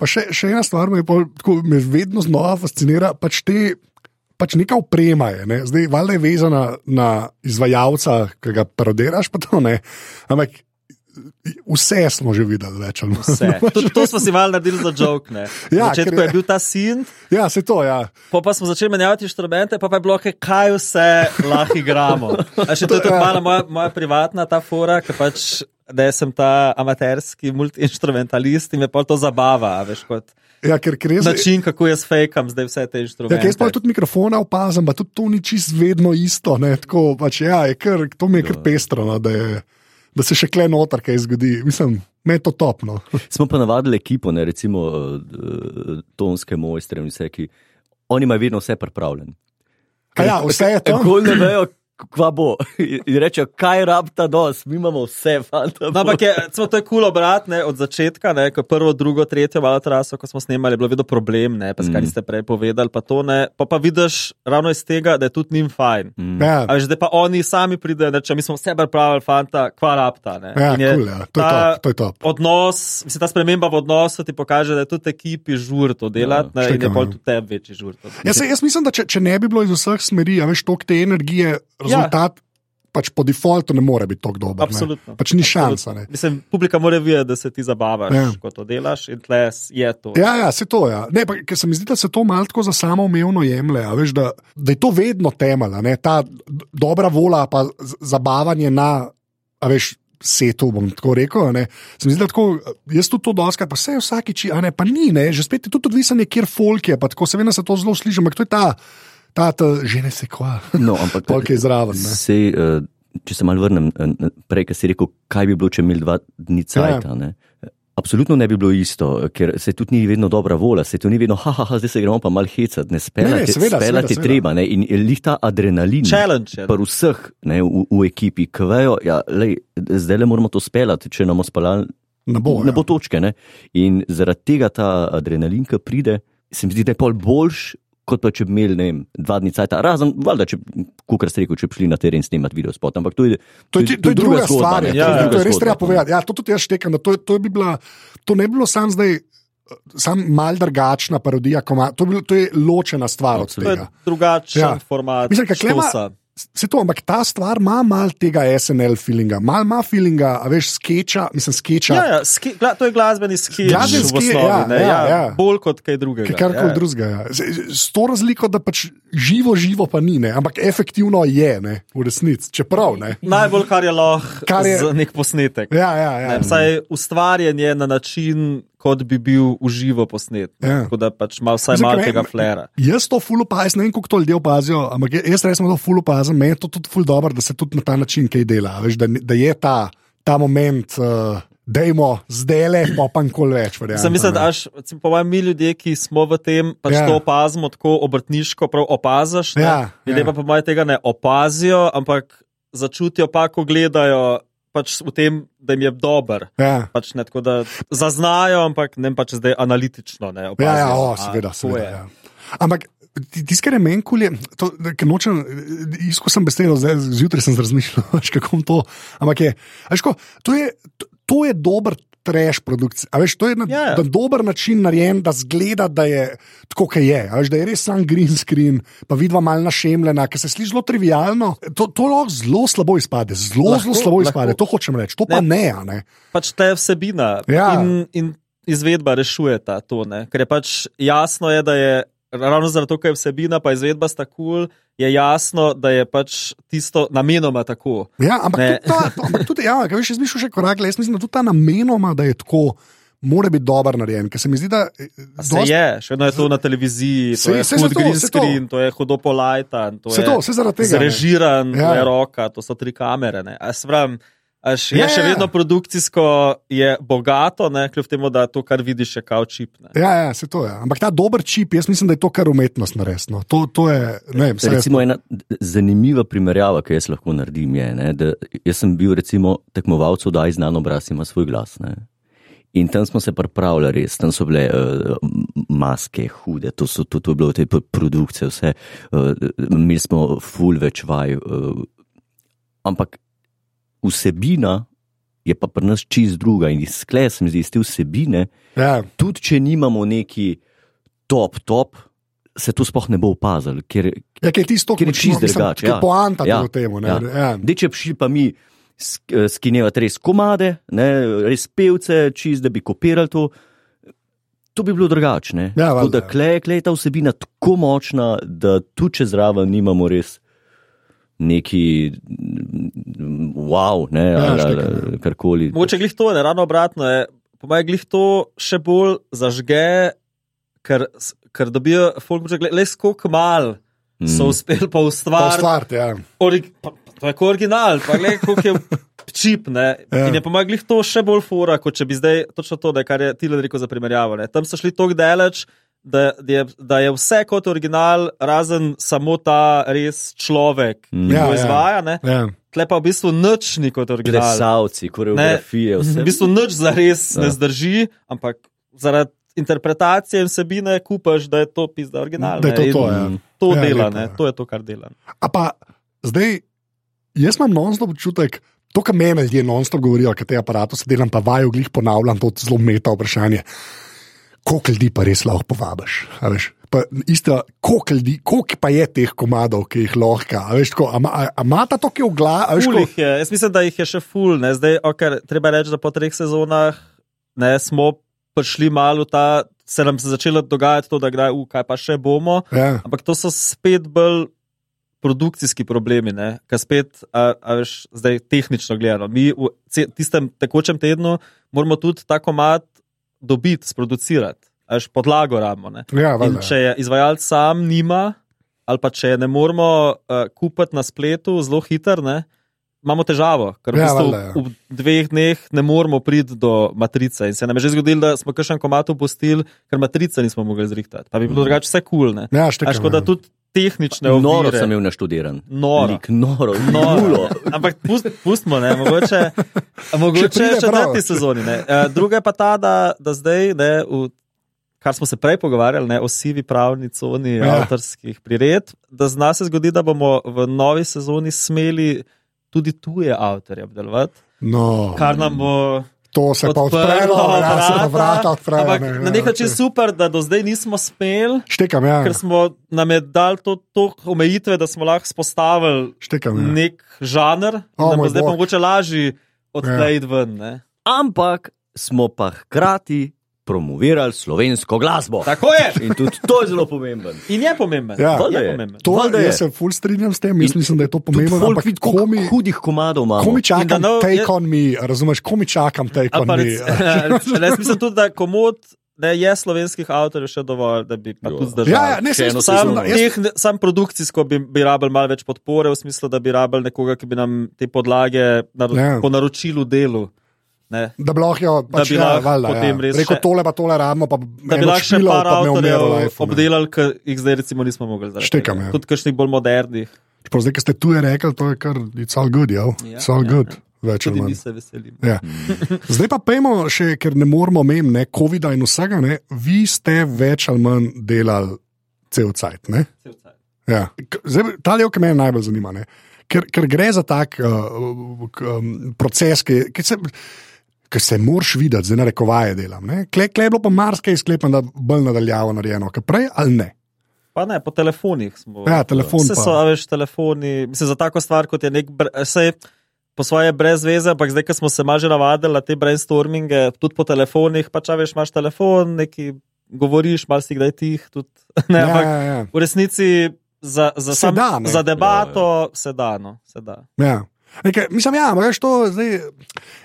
Pa še, še ena stvar me, pol, tako, me vedno znova fascinira. Pač te, pač neka oprema je. Ne? Zdaj, valjda je vezana na izvajalca, ki ga parodiraš, pa to ne. Ampak vse smo že videli, več ali manj. <laughs> To, to smo si malo naredili za. Ne. Ja, Na začetku je- je bil ta sin, Ja, se to, ja. pa, pa smo začeli menjavati inštrumente, pa, pa je bilo, "Okej, kaj vse lahko igramo. A še to je tudi Ja. malo moja, moja privatna ta fora, ker pač. Da sem ta amaterski multi-instrumentalist in me pa to zabava, veš, kot ja ker, ker jaz, način, kako jaz fejkam zdaj vse te Ja, inštrumente. ker jaz pa tudi mikrofone opazim, pa tudi to ni čist vedno isto. Ne, tako, pač, ja, je kar, to mi je kar pestro, no, da, se še kle noter kaj zgodi. Mislim, me je to topno. <laughs> Smo pa navadili ekipo, ne, recimo uh, tonske mojstre in vse, ki oni imajo vedno vse pripravljeno. Ja, vse je tam. Tako ne vejo, kva bo. <laughs> In rečejo, kaj rabta dos, mi imamo vse, fanta. No, ampak je, recimo, to je kul cool obrat, ne, od začetka, ne, ko prvo, drugo, tretjo malo traso, ko smo snemali, je bilo vedno problem, ne, pa skaj Mm. ste prej povedali, pa to ne, pa, pa vidiš ravno iz tega, da je tudi njim fajn. Mm. Ja, A veš, da pa oni sami pridejo, da če mi smo vse pripravili, fanta, kva rabta. Ne. ja, je cool, ja. To, je ta top, to je top. Odnos, mislim, ta sprememba v odnosu ti pokaže, da je tudi ekipi žur to delati, Ja, ja, in je štekam, pol ja. tudi tebi večji žur. Jaz, se- jaz mislim, da če, če ne bi bilo iz vseh smeri, a veš, toliko te energije, rezultat ja. pač po defaultu ne more biti tako dober. Absolutno. Ne. Pač ni Absolutno. šansa. Ne. Mislim, publika mora vedeti, da se ti zabavaš, Ja. ja. ko to delaš, in tle je to. Ja, ja, se to je. Ja. Ne, pa, ker se mi zdi, da se to malo tako za samoumevno jemlje. a Veš, da, da je to vedno temelj, a ne, ta dobra volja, pa zabavanje na, veš. Setu bom tako rekel. Se mi Zdi, da tako, jaz tudi to doskrat, pa vse vsakič, a ne, pa ni, ne, že spet je tudi odvisno, kjer folk je, pa tako seveda se to zelo sliši, ampak to je ta, ta, že ne se kva, No, ampak <laughs> polk je zraven. Ne. Sej, uh, če se malo vrnem eh, prej, ki si rekel, kaj bi bilo, če bi imeli dva dni cajta. Ja. Absolutno ne bi bilo isto, ker se tudi ni vedno dobra volja, se tudi ni vedno, haha, ha, zdaj se gremo pa mal hecati, ne Ne, ne, spelati, spelati treba ne, in lih ta adrenalin. Challenge. Pri vseh ne, v, v ekipi, ki vejo, ja, lej, zdaj le moramo to spelati, če nam spalal, Ne bo. ne ja. bo točke. Ne? In zaradi tega ta adrenalin, ki pride, se mi zdi, da je pol boljš, kot pa če bi imeli vem, dva dni cajt. Razen, valjda, če, kot ste rekel, če bi šli na teren snemati video spot. Ampak to je, To je, to je druga stvar. ne, je, Ja, to, ja, je- to je druga res zgodba. treba povedati. Ja, to tudi jaz štekam. To, je- to, je bi bila, to ne bi bilo sam zdaj. Sam mal drugačna parodija, to, je bilo, to je ločena stvar od To je tega. drugačen Ja. ja. format. Mislim, kaj klema- štosa. Se to, ampak ta stvar ima mal tega SNL feelinga, mal ima feelinga, a veš, skeča, mislim, skeča. Ja, ja, ski, gla, to je glasbeni sketch Glasbeni v ske- osnovi, ja, ne, ja, ja, ja. bolj kot kaj drugega. Kar koli ja. drugega. Ja. S to razliko, da pač živo, živo pa ni, ne? ampak efektivno je, ne? v resnici. Čeprav ne. Najbolj, kar je lahko Kar je- nek posnetek. Ja, ja, ja. Ne, vsaj ustvarjen je na način, kot bi bil v živo posnet. ne. Ja. Tako da pač ima vsaj malo tega flera. Jaz to ful opazim, ne vem, kako to ljudje opazijo, ampak jaz resno to ful opazim, meni je to tudi ful dobro, da se tudi na ta način kaj dela. Veš, da, da je ta, ta moment, uh, dajmo zdaj le, pa pa nikoli več. verjamem, mislim, da recimo, po mojem, mi ljudje, ki smo v tem, pač ja. to opazimo tako obrtniško, prav opaziš. ne. Ja, Ljudje ja. pa po mojem tega ne opazijo, ampak začutijo pa, ko gledajo pač v tem, da jim je dober. Ja. Pač ne tako, da zaznajo, ampak ne pač zdaj analitično. Ne, Ja, opazijo. ja, o, A, seveda. tako seveda je. ja. Ampak tisto, kar je meni kul, je, to, da- ker nočem, isko sem besedil, zjutraj sem razmišljal, <laughs> kako bom to. Ampak je, ko, to, je, to, to je dober. Trash produkcija. A Veš, to je na, Ja, ja. na dober način narejen, da zgleda, da je tako, kot je. A Veš, da je res sam green screen, pa vidva malo našemljena, ker se sliši zelo trivialno. To, to lahko zelo slabo izpade, zelo, Lahko, zelo slabo lahko. izpade. To hočem reči. To pa Ne. ne. a ne. Pač ta vsebina Ja. in, in izvedba rešujeta to. Ne? Ker je pač jasno, je, da je ravno tega, ker je vsebina, pa izvedba sta kul, cool, je jasno, da je pač tisto namenoma tako. Ja, ampak Ne. tudi, ta, to, ampak tudi ja, kaj veš, jaz bi šel še korak. Jaz mislim, da tudi ta namenoma, da je tako, mora biti dober narejen. Ker se mi zdi, da eh, A Se je, še vedno je to na televiziji, to Se- je se hud za to, green se to. screen, to je hudo polajtan, to Se je to, vse zaradi tega, zrežiran, Ja. to je roka, to so tri kamere. ne. A se pravim, Až, Ja, še ja, ja. vedno produkcijsko je bogato, ne, kljub temu, da to, kar vidiš, je kao čip. Ne. Ja, ja, se to je. Ampak ta dober čip, jaz mislim, da je to kar umetnost naresno. To, to je, ne jaz- Recimo ena zanimiva primerjava, ki jaz lahko naredim, je, ne, da jaz sem bil recimo tekmovalec, da je znan obraz, ima svoj glas. Ne. In tam smo se pripravljali, res, tam so bile uh, maske, hude, to, so, to, to je bilo te produkcije, vse. Uh, imeli smo full več vaj. Uh, ampak vsebina je pa pri nas čist druga in izklej se mi zdi iz te vsebine, ja, tudi če nimamo neki top, top, se to sploh ne bo opazilo, ker ja, ker je tisto, Ker je čisto drugače, Ja. Poanta Ja, v tem. ja. Ja. Dej, če bi pa mi eh, skinevati res komade, ne, res pevce, čist, da bi kopirali to. To bi bilo drugačne. Ja, valjda, da klej, klej ta vsebina tako močna, da tu če zraven nimamo res neki wow, ne, Ja, ali, štekam, ali karkoli. Mogoče glih to, ne ravno obratno je. Po mojem, glih to še bolj zažge, ker, ker dobijo folk, le skok mal so Mm. uspeli pa To ustvariti. stvar, ja. Orig, pa, pa, to je kot original, pa gledaj, koliko je <laughs> čip. Ne? Ja. Ja. In je pomagal to še bolj fora, kot če bi zdaj točno to, ne, kar je Tilan rekel za primerjavo. Ne? Tam so šli tako daleč, da, da, je, da je vse kot original, razen samo ta res človek, ki Mm. Ja, ga ja. izvaja. Ne? ja. Tle pa v bistvu nič ni kot original. Plesalci, koreografije, vse. V bistvu nič za res Ja. ne zdrži, ampak zaradi interpretacije in vsebine kupaš, da je to pizda original. Da je to ne. To, ja. to Ja, dela, lepo, ne. ja. to je to, kar dela. A pa zdaj, jaz imam non-stop občutek, to, kar meni ljudje non-stop govorijo, kaj te aparate delam, pa vaju glih ponavljam, to zelo meta vprašanje. Koliko ljudi pa res lahko povabiš? a veš? Pa isto, koliko ljudi, koliko pa je teh komadov, ki jih lahko, a veš, tako, ima ta to, ki je v glavi. Jaz mislim, da jih je še ful. Ne? Zdaj, okay, treba reči, da po treh sezonah ne, smo prišli malo ta, se nam je začelo dogajati to, da gre, kaj pa še bomo. Ja, Ampak to so spet bolj produkcijski problemi, ker spet, a, a veš, zdaj tehnično gledano. Mi v tistem tekočem tednu moramo tudi ta komat dobiti, sproducirati, a veš, podlago. Ne? ja, valjda. če je izvajalec sam nima, ali pa če ne moremo uh, kupiti na spletu zelo hiter, ne, imamo težavo, ker v, Ja, bistvu, valjda, ja. v dveh dneh ne moremo priti do matrice. In se nam je že zgodilo, da smo kakšen komat opustili, ker matrice nismo mogli zrihtati. Pa bi bilo drugače vse kul. Cool, Ja, štekam, škoda ja. tudi tehnične Noro ovire. sem imel naštudiran. Noro. Lik, noro, No, nulo. <laughs> ampak pust, pustimo, ne, mogoče, <laughs> mogoče še v četrti sezoni. Ne. Eh, Druga je pa ta, da, da zdaj, ne, v, kar smo se prej pogovarjali, ne, o sivi pravni coni Ja. ja. avtorskih prired, da zna se zgodi, da bomo v novi sezoni smeli tudi tuje avtorje obdelovati, No, kar nam bo. to se pa odprlo odprlo, ja, se pa vrata, odprejo. Ampak ne, na ja, nek način okej. super, da do zdaj nismo smeli, Štekam, ja. ker smo nam je dali to, to omejitve, da smo lahko spostavili Štekam, ja. nek žanr, O, da bo moj zdaj pa mogoče lažje odtlejiti ven. Ne? Ampak smo pa hkrati promovirali slovensko glasbo. Tako je. In tudi to je zelo pomembno. In je pomemben. Ja. Valjda je je. pomemben. To, Valjda je. jaz se ful strinjam s tem, jaz mislim, da je to pomembno. Ampak vidi, komi, hudih komadov imamo. komi čakam, no, take je- on me, razumeš, komi čakam, take on me. Jaz <laughs> mislim tudi, da komod. Ne, je slovenskih avtorjev še dovolj, da bi tudi zdržali. Ja, ja, ne, se eno Sam, jaz, teh, sam produkcijsko bi, bi rabil malo več podpore, v smislu, da bi rabil nekoga, ki bi nam te podlage nar Ja. po naročilu delu. Ne. da bi lahko, pač, bi ja, lahko valjda, potem ja. res še- tole pa tole rabimo, pa Da bi lahko še par avtorjev obdelali, ki jih zdaj recimo nismo mogli. zaradi Štekam, ja. Tudi kakšnih bolj modernih. Čeprav zdaj, ko ste tu rekli, to je kar, it's all good, ja. Ja, It's all ja, good. ja. Več ali manj. se veselimo. Ja. <laughs> Zdaj pa pojmo še, ker ne moramo mem, ne, COVID-a in vsega, ne, vi ste več ali manj delali cel cajt. Ne? Cel cajt. Ja. Zdaj, ta del, ki me najbolj zanima, ne? ker, ker gre za tak uh, um, proces, ki, ki se. Ker se moraš videti, zdaj na rekovaje delam. ne. Kle, kle je bilo pa marsikaj sklepano, da bolj nadaljavo narejeno, kot prej ali ne. Pa ne, po telefonih smo. Ja, telefon Vse pa. so, veš, telefoni. Mislim, za tako stvar, kot je nek. Sej, po svoje brez veze, ampak zdaj, ko smo se malo že navadili na te brainstorminge, tudi po telefonih, pač a veš, imaš telefon, neki govoriš, malo si kdaj tih. Tudi, <laughs> ne, Ja, ampak ja, ja. v resnici za, za, Se sam, da, ne. za debato se da. No, se da. Ja. Nekaj, mislim, ja, ampak veš, to zdaj,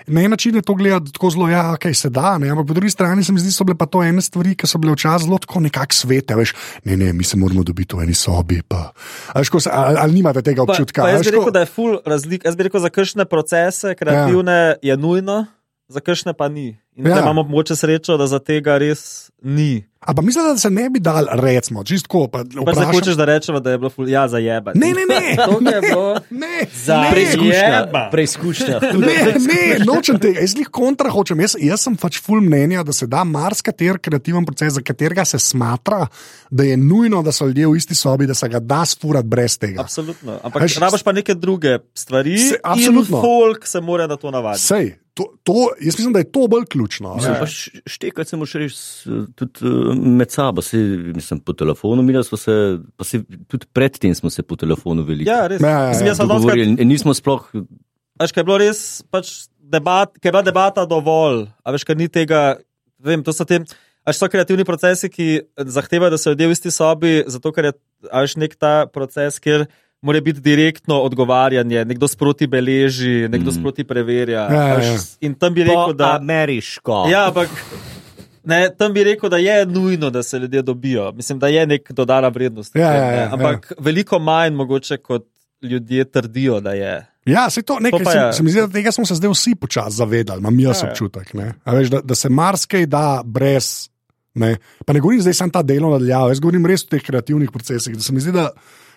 na en način je to gledati tako zelo, ja, kaj se da, ne, ampak po drugi strani se mi zdi, so bile pa to ene stvari, ki so bile včasih zelo tako nekako svete, veš, ne, ne, mi se moramo dobiti v eni sobi, pa, veš, ko se, ali, ali nimate tega Pa, občutka? pa a jaz bi rekel, ko- da je full razlik. Jaz bi rekel, za kakšne procese kreativne ja. je nujno, za kakšne pa ni. In Ja. imamo mogoče srečo, da za tega res ni. A pa mislim, da se ne bi dal, recimo, čistko, pa zdaj vprašam. hočeš, da rečemo, da je bilo ful, ja, za jeba. Ne, ne, ne, <laughs> To je bilo. <laughs> ne, Za ne, Preizkušnja. Preizkušnja. <laughs> Ne, ne, nočem tega. Jaz jih kontra hočem. Jaz, jaz sem pač full mnenja, da se da marsikateri kreativen proces, za katerega se smatra, da je nujno, da so ljudje v isti sobi, da se ga da sfurati brez tega. Absolutno. Ampak Veš, rabaš pa neke druge stvari. Se- in absolutno. folk se mora na to navaditi. Sej, to, to, jaz mislim, da je to bolj ključno. Mislim, pa š- štekati se moraš res eh, tudi eh, med sabo, se, mislim, po telefonu, mi smo se, pa se tudi predtem smo se po telefonu veliko Ja, res. Ja, ja, ja. Mislim, dogovorili. In Nismo sploh veš, kaj je bilo res, pač debat, kaj je bila debata dovolj, a veš, kaj ni tega, vem, to so te, a veš, so kreativni procesi, ki zahtevajo, da se ljudje v isti sobi, zato ker je, a veš, nek ta proces, kjer mora biti direktno odgovarjanje, nekdo sproti beleži, nekdo Mm. sproti preverja. Ja, ja, ja. In tam bi rekel, Po da. ameriško. Ja, ampak ne, tam bi rekel, da je nujno, da se ljudje dobijo. Mislim, da je nek dodana vrednost. Ja, ja, ne. ja, ampak veliko manj mogoče, kot ljudje trdijo, da je. Ja, se to nekaj, To se, je. se mi zdi, da tega smo se zdaj vsi počasi zavedali, imam jaz Ja, ja. občutek, ne? A veš, da, da se marsikaj da brez. Ne? Pa ne govorim zdaj samo ta delo nadaljavo, jaz govorim res o teh kreativnih procesih. Da se mi zdi, da,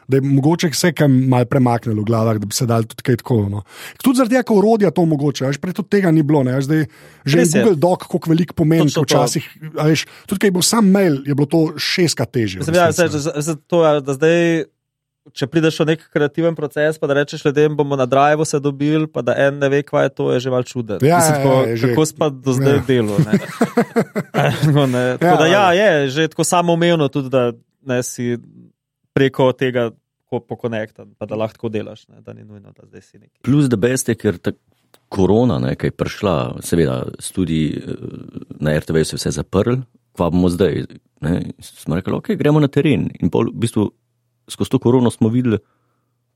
da je mogoče vse kaj malo premaknilo v glavah, da bi se dal tudi kaj tako. No. Tudi zaradi tega, ker urodja to omogoča. Veš, prej tudi tega ni bilo. Ne? Veš, Zdaj, že Res je. Google Doc, koliko velik pomeni, ko včasih. Veš, tudi, kaj bil sam mail, je bilo to šestkrat težje. Mislim, ja, resnici, se, ne. se, se, to, ja, da zdaj, če prideš v nek kreativen proces, pa da rečeš ljudem, bomo na drive se dobili, pa da en ne ve, kaj je to, je že mal čuden. Ja, Mislim, ja, tako, ja, že- kako spa do zdaj ja. ja. delo. Ne? <laughs> <laughs> Tako, ne. Tako da, ja, je že tako samoumevno tudi, da ne si preko tega ko pokonektan, pa da lahko delaš, ne? da ni nujno, da zdaj si neki. Plus, da beste, ker ta korona, ne, ki je prišla, seveda, tudi na RTV se je vse zaprl, kva bomo zdaj. Ne, smo rekli, ok, gremo na teren. In pol, v bistvu, skozi to korono smo videli,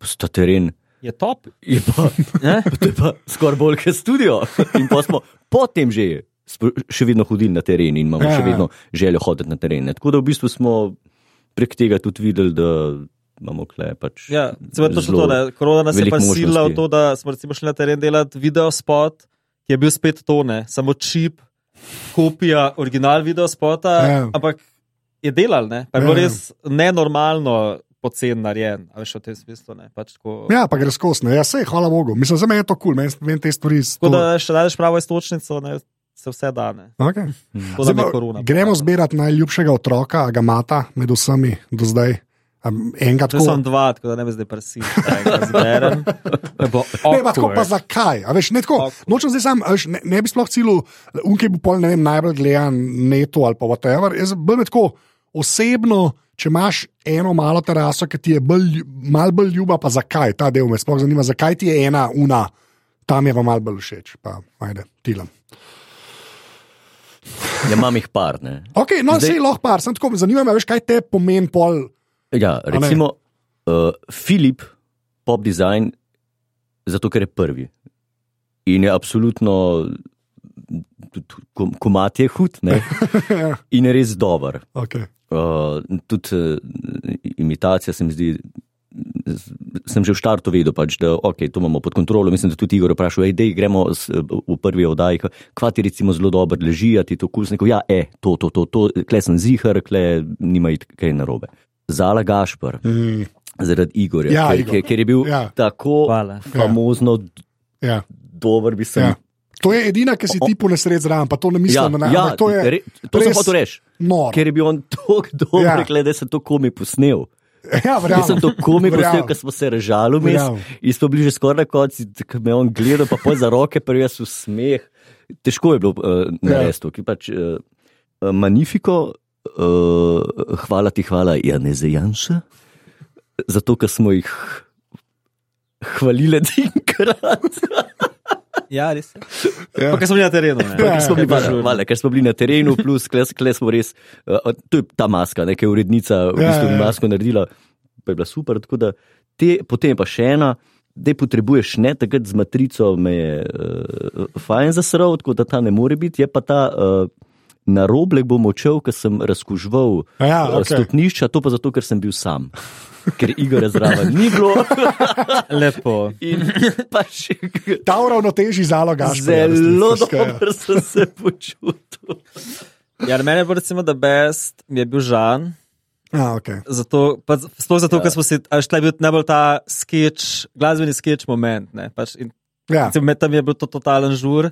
da ta teren Je top. je pa, <laughs> to je pa skoraj bolj kot studio. In pa smo potem že še vedno hodili na teren in imamo Ja, še vedno željo hoditi na teren. Tako da v bistvu smo prek tega tudi videli, da imamo kle pač. Ja, celo to, da korona nas je pa sila v to, da smo recimo šli na teren delati video spot, ki je bil spet tone, samo čip, kopija, original video spota, Ja. ampak je delal, ne? Pa je bilo Ja. res nenormalno pocen narejen, a veš v tem smislu. Ne? Pač tako, Ja, pa gre skozi. ne. Ja, sej, hvala Bogu. Mislim, za mene je to kul, cool. meni te stvari. tako da še najdeš pravo istočnico, ne? Se vse da. Ne? Okay. To je pa korona. Gremo zbirati najljubšega otroka, a ga mata med vsemi do zdaj. Enega Če sem tako. dva, tako da ne bi zdaj prsil, da zberem. <laughs> Ne, pa tako pa zakaj? A Veš, ne, tako, nočem zdaj sam, a veš, ne, ne bi sploh cilil, unke bo pol, ne vem, najbolj gledan neto ali pa whatever. Jaz bolj me tako osebno, če imaš eno malo teraso, ki ti je bolj, malo bolj ljuba, pa zakaj ta del me sploh zanima, zakaj ti je ena una, tam je pa malo bolj všeč. Pa, ajde, tilam. Ja, imam jih par. Ne. Ok, no, Zdaj- zdaj lahko par, sem tako, zanima me, veš, kaj te pomeni pol. Ja, recimo uh, Filip, pop design, zato ker je prvi. In je absolutno, komat je hud, ne? <laughs> In je res dober. okay. Uh, tudi uh, imitacija se mi zdi. Sem že v štartu vedel, pač, da okay, to imamo pod kontrolo. Mislim, da tudi Igor vprašal, da gremo v prvi oddaji, kva ti recimo zelo dobro leži, a ti to kusniko. Ja, e, to, to, to, to kle sem zihar, kle nima iti kaj narobe. Zala Gašpr, mm, zaradi Igorja, Ja, ker, Igor. ker, je bil Ja. ja. tako Hvala. famozno ja, dober, bi se ja. To je edina, ki si ti po nesreč zraven, pa to ne Ja, mislim. na- ja, ampak to je re, to sem res hotel reči. Ker je bil on tako <laughs> dober, Ja. ja. da se to komi posnel. <laughs> Ja, Jaz sem to komi posnel, ker smo se režali vmes Verjamem. in smo bili že skoraj na koncu, ko me je on gledal, pa pol za roke, pa jaz v smeh. Težko je bilo uh, narediti, ki pač uh, Magnifico, uh, hvala ti, hvala Janeze Janša, zato ker smo jih hvalili <laughs> enkrat. Ja, res. Ja. Pa, ker smo bili na terenu. ne. Ja, Ker smo, bili, ja, hvala, hvala, ker smo bili na terenu, plus kles, kles smo res. Uh, to je ta maska, nekaj urednica, v Ja, bistvu ja, ja. masko naredila, pa je bila super. Da te, potem pa še ena, da potrebuješ ne takrat z matrico, me je uh, fajn zasrl, tako da ta ne more biti, je pa ta. Uh, Na roblek bom odšel, ker sem razkužval Ja, eh, okej. stopnišča, to pa zato, ker sem bil sam. Ker Igor je zraven ni bilo. <laughs> Lepo. In pač Ta uravnoteži zaloga. zelo dobro sem se počutil. Ja, meni je bilo recimo, da best mi je bil Žan. Ja, okay. Zato, pa, sploh zato, ker smo si, a šla je bil najbolj ta sketch, glasbeni sketch moment. Ne, pač, in, ja. recimo, med tam je bil to totalen žur.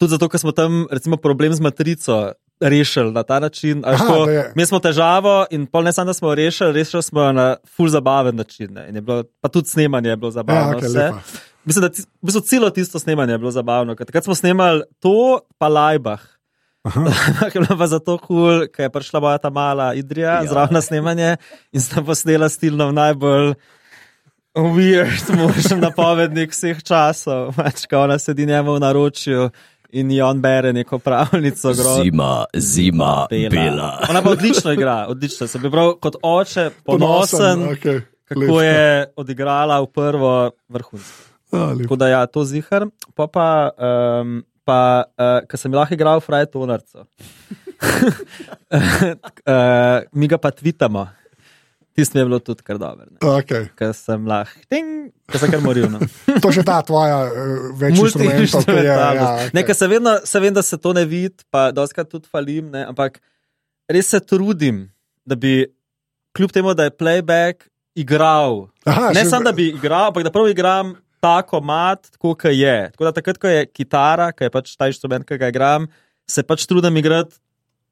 Tudi zato, ker smo tam recimo, problem z matrico rešili na ta način. Aha, ko, Mi smo težavo in pol ne samo, da smo jo rešili, rešili smo jo na full zabaven način. Bilo, pa tudi snemanje je bilo Ja, zabavno. okay, vse. lepa. Mislim, da v bistvu celo tisto snemanje je bilo zabavno. Takrat smo snemali to, pa Lajbah. Je bilo pa zato kul, cool, ker je prišla moja ta mala Idrija ja. Ja. zraven na snemanje in sta posnela stilno v najbolj weird, možen napovednik vseh časov. <laughs> Ko ona sedi njemu v naročju in on bere neko pravljico. Gro... Zima, zima, bela. bela. Ona pa odlično igra, odlično. Sem bil prav kot oče ponosen, Ponosen, okej, kako lepo. je odigrala v prvo vrhunsko. Tako da ja, to zihar. Pa pa, um, pa uh, ker sem lahko igral Fraj Tonarco. uh, <laughs> mi ga pa tvitamo. Tisti mi je bilo tudi kar dobro. Okay. Ker sem lahko, ker sem kar moril. No. <laughs> To je ta tvoja uh, več instrumentov, ki je. Ja, Multi-instrumentalnost. Ne, ker se vedno, se vem, da se to ne vidi, pa doskrat tudi falim, ne, ampak res se trudim, da bi, kljub temu, da je playback, igral. Aha, ne samo, da bi igral, ampak da prav igram tako mat, tako kot je. Tako da takrat, ko je kitara, ki je pač ta inštrument, ki ga igram, se pač trudim igrati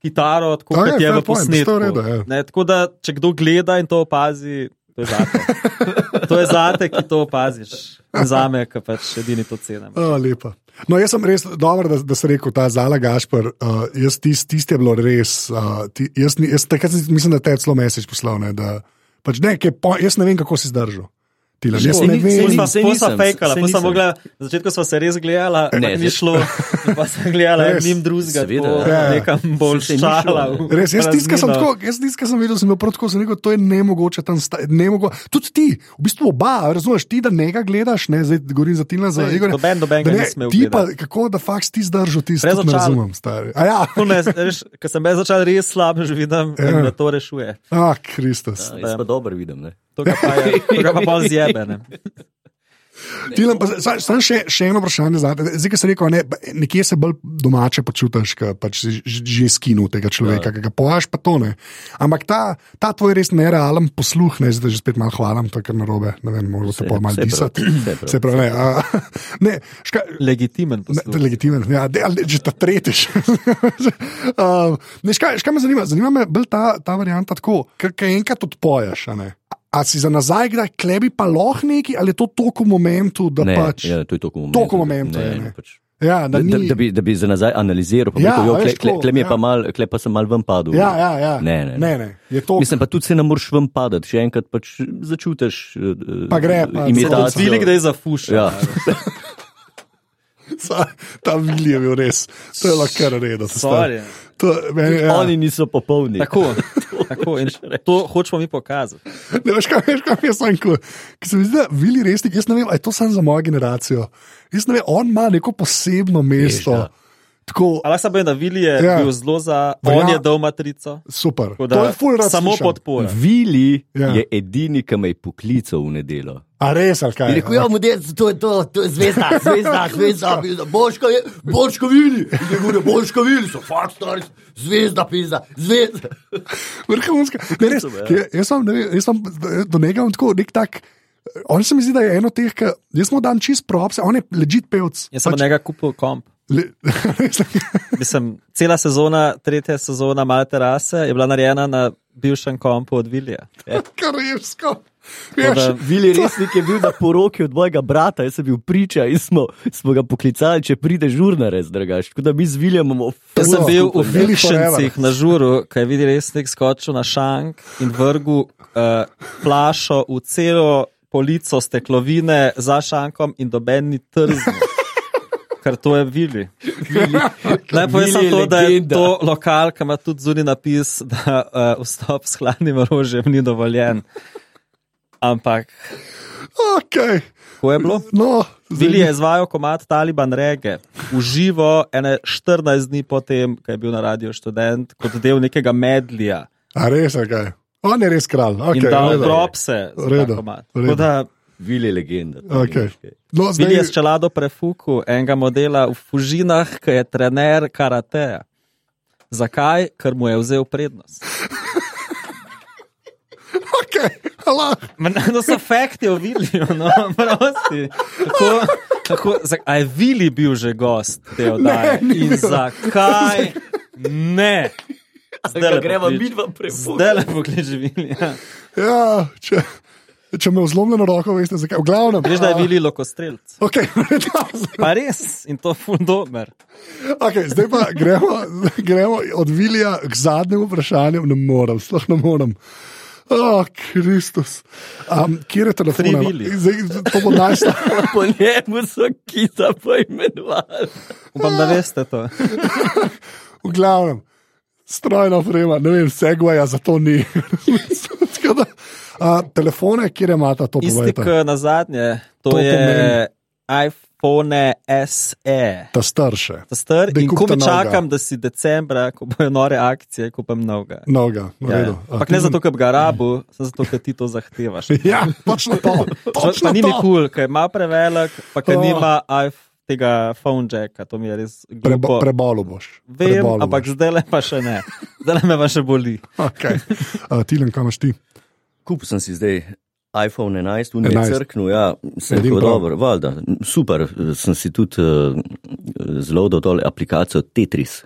kitaro, tako A je, kot je fair v point, posnetku. to je v redu, ja. Ne, tako da, če kdo gleda in to opazi, to je zate. to je zate, ki to opaziš. Za me, ki pač edini to cenim. A, lepa. No, jaz sem res dober, da, da sem rekel, ta Zala Gašpor, uh, jaz tisti tist je bilo res. Uh, ti, jaz, ni- jaz, takrat mislim, da te je celo mesec poslal. Ne, da, pač ne, po, jaz ne vem, kako si zdržal. Tilan, jaz Saj ne vem. Sva, sva nisem, fejkala, pa sem mogla, na začetku smo se res gledala, Ne, ne, ni šlo, <laughs> pa sem gledala Res. nim drugega, Seveda, tako, ja. nekam bolj šala. ne. Res, jaz tiskam sem tako, jaz tiskam sem videl, sem bil prav tako, sem rekel, to je nemogoče tam stati. Nemogo... Tudi ti, v bistvu oba, razumeš, ti, da njega gledaš, ne, zdaj govorim za Tina, za Igor. noben- noben ga ni smel Ti pa, kako da faks ti zdržal, ti sploh ne razumem, stari. A ja, ne, Ker sem jaz začel res slabo že vidim, Ja. in da to rešuje. ah, Kristus. Ja, jaz pa dobro vidim. Ne? To ga pa, je, to ga pa pol zjebe. Ne. <laughs> Tilan, Samo še, še eno vprašanje. Zdaj, ki si rekel, ne, nekje se bolj domače počutiš, ker pač že skinu tega človeka, ki ga pojaš, pa to ne. Ampak ta, ta tvoj res nerealen posluh, ne zdaj že spet malo hvalim, to je kar narobe, ne vem, možno se pa malo disati. Se pravi, ne. A, <laughs> ne ška, Legitimen Ne, posluh. legitimen, ja, de, ali, že ta tretjič. <laughs> um, ne, škaj, škaj me zanima? Zanima me bolj ta, ta varianta tako, ker enkrat odpoješ. A, ne? a si za nazaj, kdaj klebi pa lahko neki, ali je to toliko momentu, da Ne, pač. ja, to je toliko momentu. Toliko momentu je, ne. pač. Ja, da, Da, ni, da, da, bi, da bi za nazaj analiziral, pa Ja, ja, rekel, veš, kle, kle, kle, mi je ja. pa mal, kle pa sem mal ven padel. ja, ja, ja. Ne, ne, ne, ne. Je to, Mislim pa tudi se ne moreš ven padati, še enkrat pač začutiš uh, Pa gre, pa imitacijo. Zvili, da je zafušal. Ja. <laughs> <laughs> ta Vili je bil res, to je lahko kar redo. To, meni, ja. Oni niso popolni. Tako, <laughs> tako in to hočemo mi pokazati. Ne veš, kaj, veš, kaj jaz sem rekel. Ker se mi zdi, da Vili resnik, jaz ne vem, ali je to samo za mojo generacijo. Jaz ne vem, on ima neko posebno mesto. da. Tako, Ampak sem bil na Vili, je Ja. ja. bil zelo za, Verja- on je dal matrico. super. tako To Da, je full rad samo slišam. podpora. Vili Ja. ja. je edini, ki me je poklical v nedelo. A res, ali kaj? Je rekel, ja, model, to je to, to je zvezda, <laughs> zvezda, zvezda, boško, boško vili, je govoril, boško vili, so fakt stari, zvezda, pizda, zvezda. Vrhunska. Ne, res, ja. je- jaz sem, ne jaz sem do njega tako nek tak. On se mi zdi, da je eno teh, ki jaz mu dam čist propse, on je ležit pevc. Jaz sem od njega kupil komp. Le, res, <laughs> Mislim, cela sezona, tretja sezona Male terase je bila narejena na bivšem kompu od Vilija. <laughs> Tako da- Vili resnik <laughs> je bil na poroki od mojega brata, jaz sem bil priča in smo, smo ga poklicali, če pride žurnarec, dragaš. Tako da mi z Viljem imamo Jaz sem bil v forever. na žuru, kaj je videl resnik skočil na šank in vrgel uh, flašo v celo polico steklovine za šankom in dobeni trzni. Ker to je Vili. Naj povem samo to, da je to lokal, ki ima tudi zunaj napis, da uh, vstop s hladnim orožjem ni dovoljen. Ampak, Okay. ko je bilo? No, Vili je izvajal komat Taliban Rege v živo, ene 14 dni potem, ko je bil na radiju študent, kot del nekega medlija. A res, kaj? On je res kralj. In Okay, dal za ta Redo, komat. redo. Tako da Vili legenda. Okay. No, Vili je s zdaj, čelado prefuku enega modela v Fužinah, ki je trener karateja. Zakaj? Ker mu je vzel prednost. <laughs> okay. Ma, No, so fakti o Viliju, no, prosti. Tako, tako, za- a je Vili bil že gost te oddaje? Ne, In bil. zakaj ne? Zdaj greva poklič. midva prefuka. Zdaj le pokliči Vilija. Ja, če, če me zlomljeno roko, veste zakaj. V glavnem. Veš, da je Vili lokostrelc. Okay, <laughs> Pa res, in to ful dober. okay, zdaj pa gremo, gremo od Vilija k zadnjemu vprašanju. Ne morem, sploh ne morem. Oh, Kristus. Um, kje je telefon? Zdaj, to bo najslabše. <laughs> Po njemu so kita poimenovali. Upam, da veste to. V glavnem, strojna oprema, ne vem, segwaja za to ni. <laughs> Da, a, telefone, kje imate to Isti, povedati? kot na zadnje, to, To je pomeni. iPhone SE. Ta starše. Ta star, Daj in ko mi novega. čakam, da si decembra, ko bojo nore akcije, kupim novega. Noga, v Ja, redu. ja. A, Ampak ne zato, ker bi ga rabu, samo zato, ker ti to zahtevaš. <laughs> Ja, točno to. <laughs> Pa, Točno pa ni mi kul, cool, ker malo prevelik, pa ker Oh. nima iPhone. Tega phone jacka, to mi je res Prebo, glupo. prebolo boš. Vem, Prebolo ampak boš. zdaj le pa še ne. Zdaj me pa še boli. <laughs> Okay. Uh, Tilen, kam imaš ti? Kupil sem si zdaj iPhone 11, v 11. crknu, ja, sem rekel, dobro, valjda, super, sem si tudi uh, zelo dodal aplikacijo Tetris.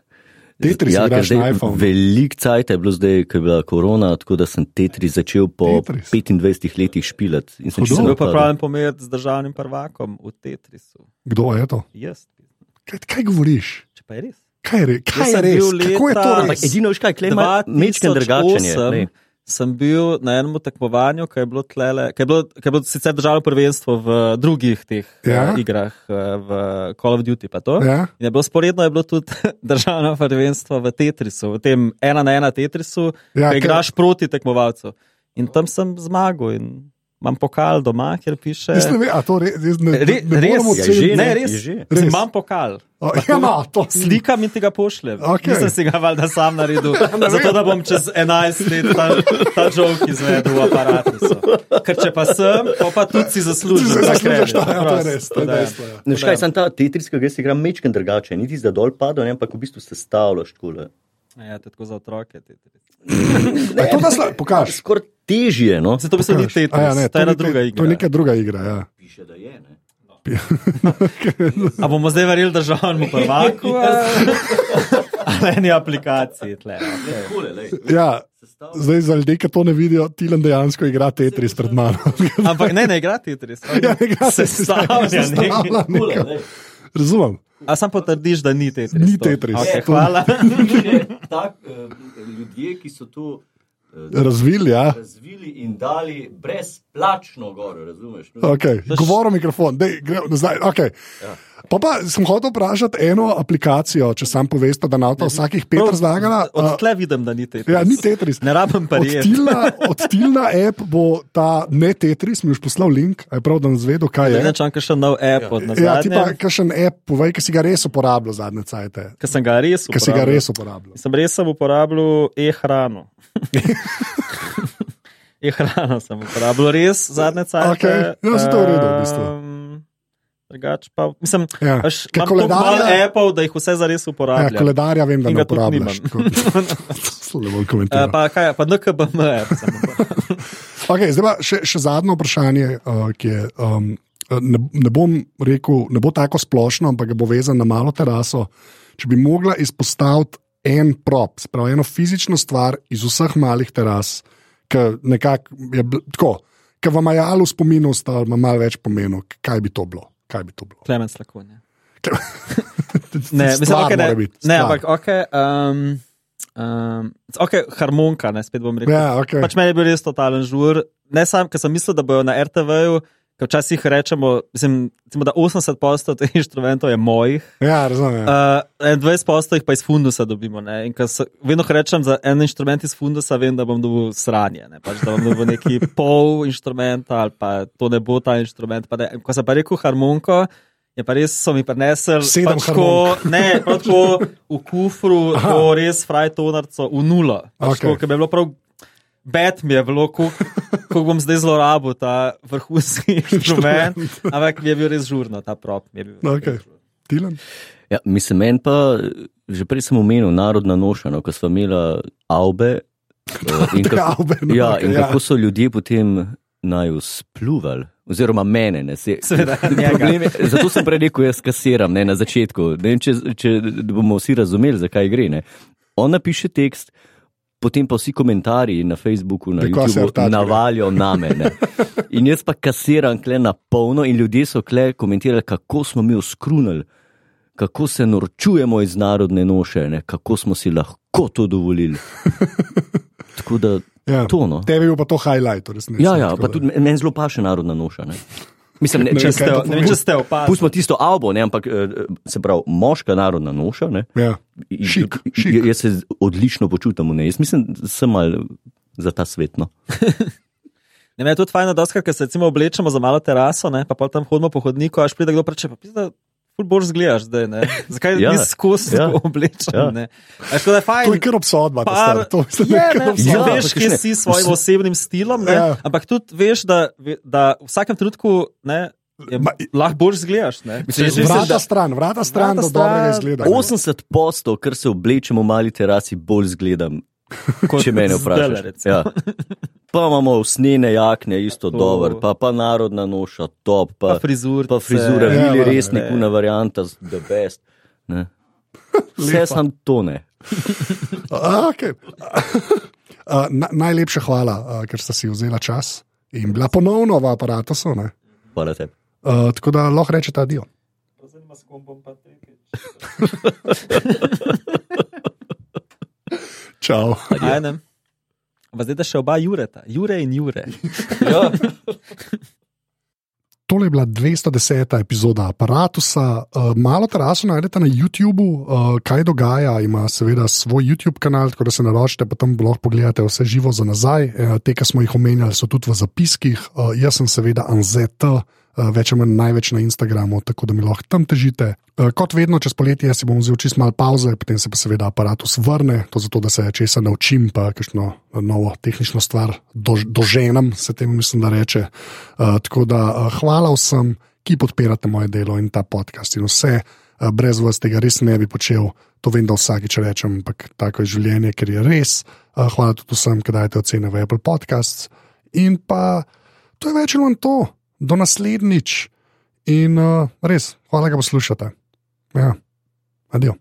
Tetris ja, na zdaj. Velik cajt je bilo zdaj, ko je bila korona, tako da sem Tetris začel po Tetris. 25 letih špilati. In sem bil pa napadel. pravi pomer z državnim prvakom v Tetrisu. Kdo je to? Jaz, Kaj, kaj govoriš? če pa je res. Kaj je, re, kaj je res? bil Kako je to leta- res? Edino, kaj, ima mečken drugačen je. 2008 glej. Sem bil na enem tekmovanju, ki je bilo, tlele, ki je bilo, ki je bilo sicer državno prvenstvo v drugih teh Ja. ja. igrah, eh, v Call of Duty. Pa to. Ja? In je bilo sporedno, je bilo tudi <laughs> državno prvenstvo v Tetrisu, v tem ena na ena Tetrisu, Ja, ki igraš proti tekmovalcu. In tam sem zmagal in imam pokal doma, kjer piše. Ne vem, a to re, jaz ne, Re, ne res, Ja, oceniti. že, ne, ne, res, je že. Res. Res. Imam pokal. O, Ja, no, to <laughs> Slikam in ti ga pošljem. Okej. Okay. Nisem si ga valjda sam naredil, <laughs> zato da bom čez 11 let ta, ta žog izvedel v aparatu. Ker če pa sem, pa, pa tudi si zaslužim. zaslužiš, kredit. ja, to je res, to je da je. dejstvo. ja. No, škaj, sem ta Tetris, ki ga igram mečken drugačen, niti zdaj dol padel, ne, ampak v bistvu se stavljaš takole. Ja, to je tako za otroke. Tetris. <laughs> A je to nasla, pokaž. Skoraj težje, no. Zato bi se ni Tetris, A ja, ne, to je ena ni- druga To je igra. neka druga igra. Ja. Piše, da je, ne. A bomo zdaj verjeli državnemu prvaku? <laughs> Ali eni aplikaciji tle. Okay. Ja, zdaj za ljudi, ki to ne vidijo, Tilan dejansko igra Tetris pred mano. Ampak ne, ne igra Tetris. Ja, ne igra se Tetris, stavlja. se stavlja lej. Razumem. A sam potrdiš, da ni Tetris. Ni to? Tetris. Okay, hvala. <laughs> <laughs> Tak, eh, ljudje, ki so to eh, Razvili, ja. razvili in dali brezplačno gor, razumeš? No? Okay. Govor v mikrofon, Dej, gre nazaj. Okay. Ja. Pa, pa sem hotel vprašati eno aplikacijo, če sam poveste, da nam to vsakih pet razlagala. Od tle vidim, da ni Tetris. Ja, ni Tetris. Ne rabim pa res. Odtilna app bo ta ne Tetris, mi už poslal link, a je prav, da nam zvedo, kaj je. Ne, če imam še nov app od Ja, ti pa kakšen app, povej, ki si ga res uporabljal zadnje cajte. ki sem ga res Ki si ga uporabljal. res uporabljal. Sem res sem uporabljal e-hrano. <laughs> e-hrano sem uporabljal res zadnje cajte. Okej, ja, saj to je v bistvu. Um, Drugač pa, mislim, Ja. Ker imam toliko malo koledarja- Appov, da jih vse zares Ja, uporabljam. koledarja vem, da ne ga. Slabo <laughs> bom Eh, komentiral. Pa, kaj, pa NKBM. <laughs> Okay, zdaj pa še, še zadnje vprašanje, uh, ki je. Um, ne, ne bom rekel, ne bo tako splošno, ampak bo vezano na malo teraso. Če bi mogla izpostaviti en prop, spravo eno fizično stvar iz vseh malih teras, ki nekako je tako, ki vam je malo v spominu ostalo, ima malo več pomenu, kaj bi to bilo. Kaj bi to bilo? Klemens Lakonja. <laughs> Ne, mislim, Stvar okay, ne, biti, ne, ampak ok. Um, um, okay harmonika, ne, spet bom rekel. Ja, okay. Pač meni je bil res totalen žur. Ne sam, ker sem mislil, da bojo na RTV-ju, ker včasih rečemo, mislim, recimo, da 80% teh inštrumentov je mojih, ja, razumem. Ja. uh, 20% jih pa iz fundusa dobimo. Ne? In ko se- vedno ko rečem za en inštrument iz fundusa, vem, da bom dobil sranje, ne? pač, da bom dobil neki <laughs> pol inštrumenta ali pa to ne bo ta inštrument. Pa ne. Ko sem pa rekel harmoniko. Je pa res, so mi prinesli Sedem pač tako, ne, prav tako v kufru, to res frajtonarco v nulo. Pač okay. Ker bi bilo prav, bed mi je bilo, ko bom zdaj zlorabil ta vrhunski <laughs> inštrument, ampak mi je bil res žurno, ta prop. Okay. Tilan? Ja, mislim, meni pa, že prej sem omenil, narodna noša, no, ko smo imeli avbe. <laughs> eh, in kako- Avbe, no, ja, in ja. kako so ljudje potem naju spluvali. Oziroma, mene, ne, se, Seveda, <laughs> njega. problem je- zato sem prej rekel, jaz kasiram ne, na začetku. Ne vem, če, če bomo vsi razumeli, zakaj gre. Ne. On napiše tekst, potem pa vsi komentarji na Facebooku, na Tako se YouTubu gre. navalijo na mene. In jaz pa kasiram kle na polno, in ljudje so kle komentirali, kako smo mi oskrunili, kako se norčujemo iz narodne noše, ne, kako smo si lahko to dovolili. <laughs> Tako da Ja. To, no. Tebi je pa to highlight, resnici. Ja, ja, pa da- tudi me- meni zelo paše narodna noša. Ne. Mislim, ne, Ne če vem, ste, Ne vem, če ste opazili. pustimo tisto avbo, ne, ampak eh, se pravi, moška narodna noša. Ne, Ja. Šik, šik. Jaz se odlično počutim v njej. Jaz mislim, sem mal za ta svet. No. <laughs> Ne, je tudi fajn, da ker se recimo oblečemo za malo teraso, ne, pa pol tam hodimo po hodniku, až pride kdo preče, pa pisa, ful bolj zgledaš zdaj, ne. <laughs> Zakaj Ja, nisi skozi ja, oblečen, ja. ja. ne. A škoda je fajn. To je kar obsodba. Par, to je, kar obsodba. ja, veš, kje si s svojim osebnim stilom, ne, Ja. ampak tudi veš, da, da v vsakem trenutku ne, lahko bolj zgledaš. Ne. Mislim, že Vrata da- stran, vrata stran, Vrata do dobrega izgleda. 80 postov, kar se oblečemo v mali terasi, bolj zgledam, če me vprašaš. Ja. Pa imamo usnjene jakne, isto To. dober, pa, pa narodna noša, top, pa, Pa frizur. pa frizura, Ja, ja, res ne. nekuna varianta, the best. Ne. Vse sem to ne. <laughs> A, okay. uh, na, najlepša hvala, uh, ker ste si vzela čas in bila ponovno v aparatu. Hvala tebi. Uh, tako da lahko rečete adijo. <laughs> Čau. Ajde. Pa zdaj da še oba Jureta, Jure in Jure. <laughs> Ja. Tole je bila 210. epizoda aparata. Uh, malo teraso najdete na YouTubu, uh, kaj dogaja. Ima seveda svoj YouTube kanal, tako da se naročite, pa tam lahko pogledate vse živo za nazaj. Uh, te, ki smo jih omenjali, so tudi v zapiskih. Jaz sem seveda Anzet. Uh, več ali manj največ na Instagramu, tako da mi lahko tam težite. Uh, kot vedno, čez poletje si bom vzel čist malo pauze, potem se pa seveda aparatus vrne, to zato, da se česa naučim, pa kakšno novo tehnično stvar do, doženem, se temu mislim, da reče. Tako da hvala vsem, ki podpirate moje delo in ta podcast in vse. Brez vas tega res ne bi počel, to vem, da vsakič rečem, ampak tako je življenje, ker je res. Hvala tudi vsem, ki dajete ocene v Apple Podcasts. In pa to je več ali manj to, do naslednjič. In uh, res, hvala, da poslušate. Ja, adijo.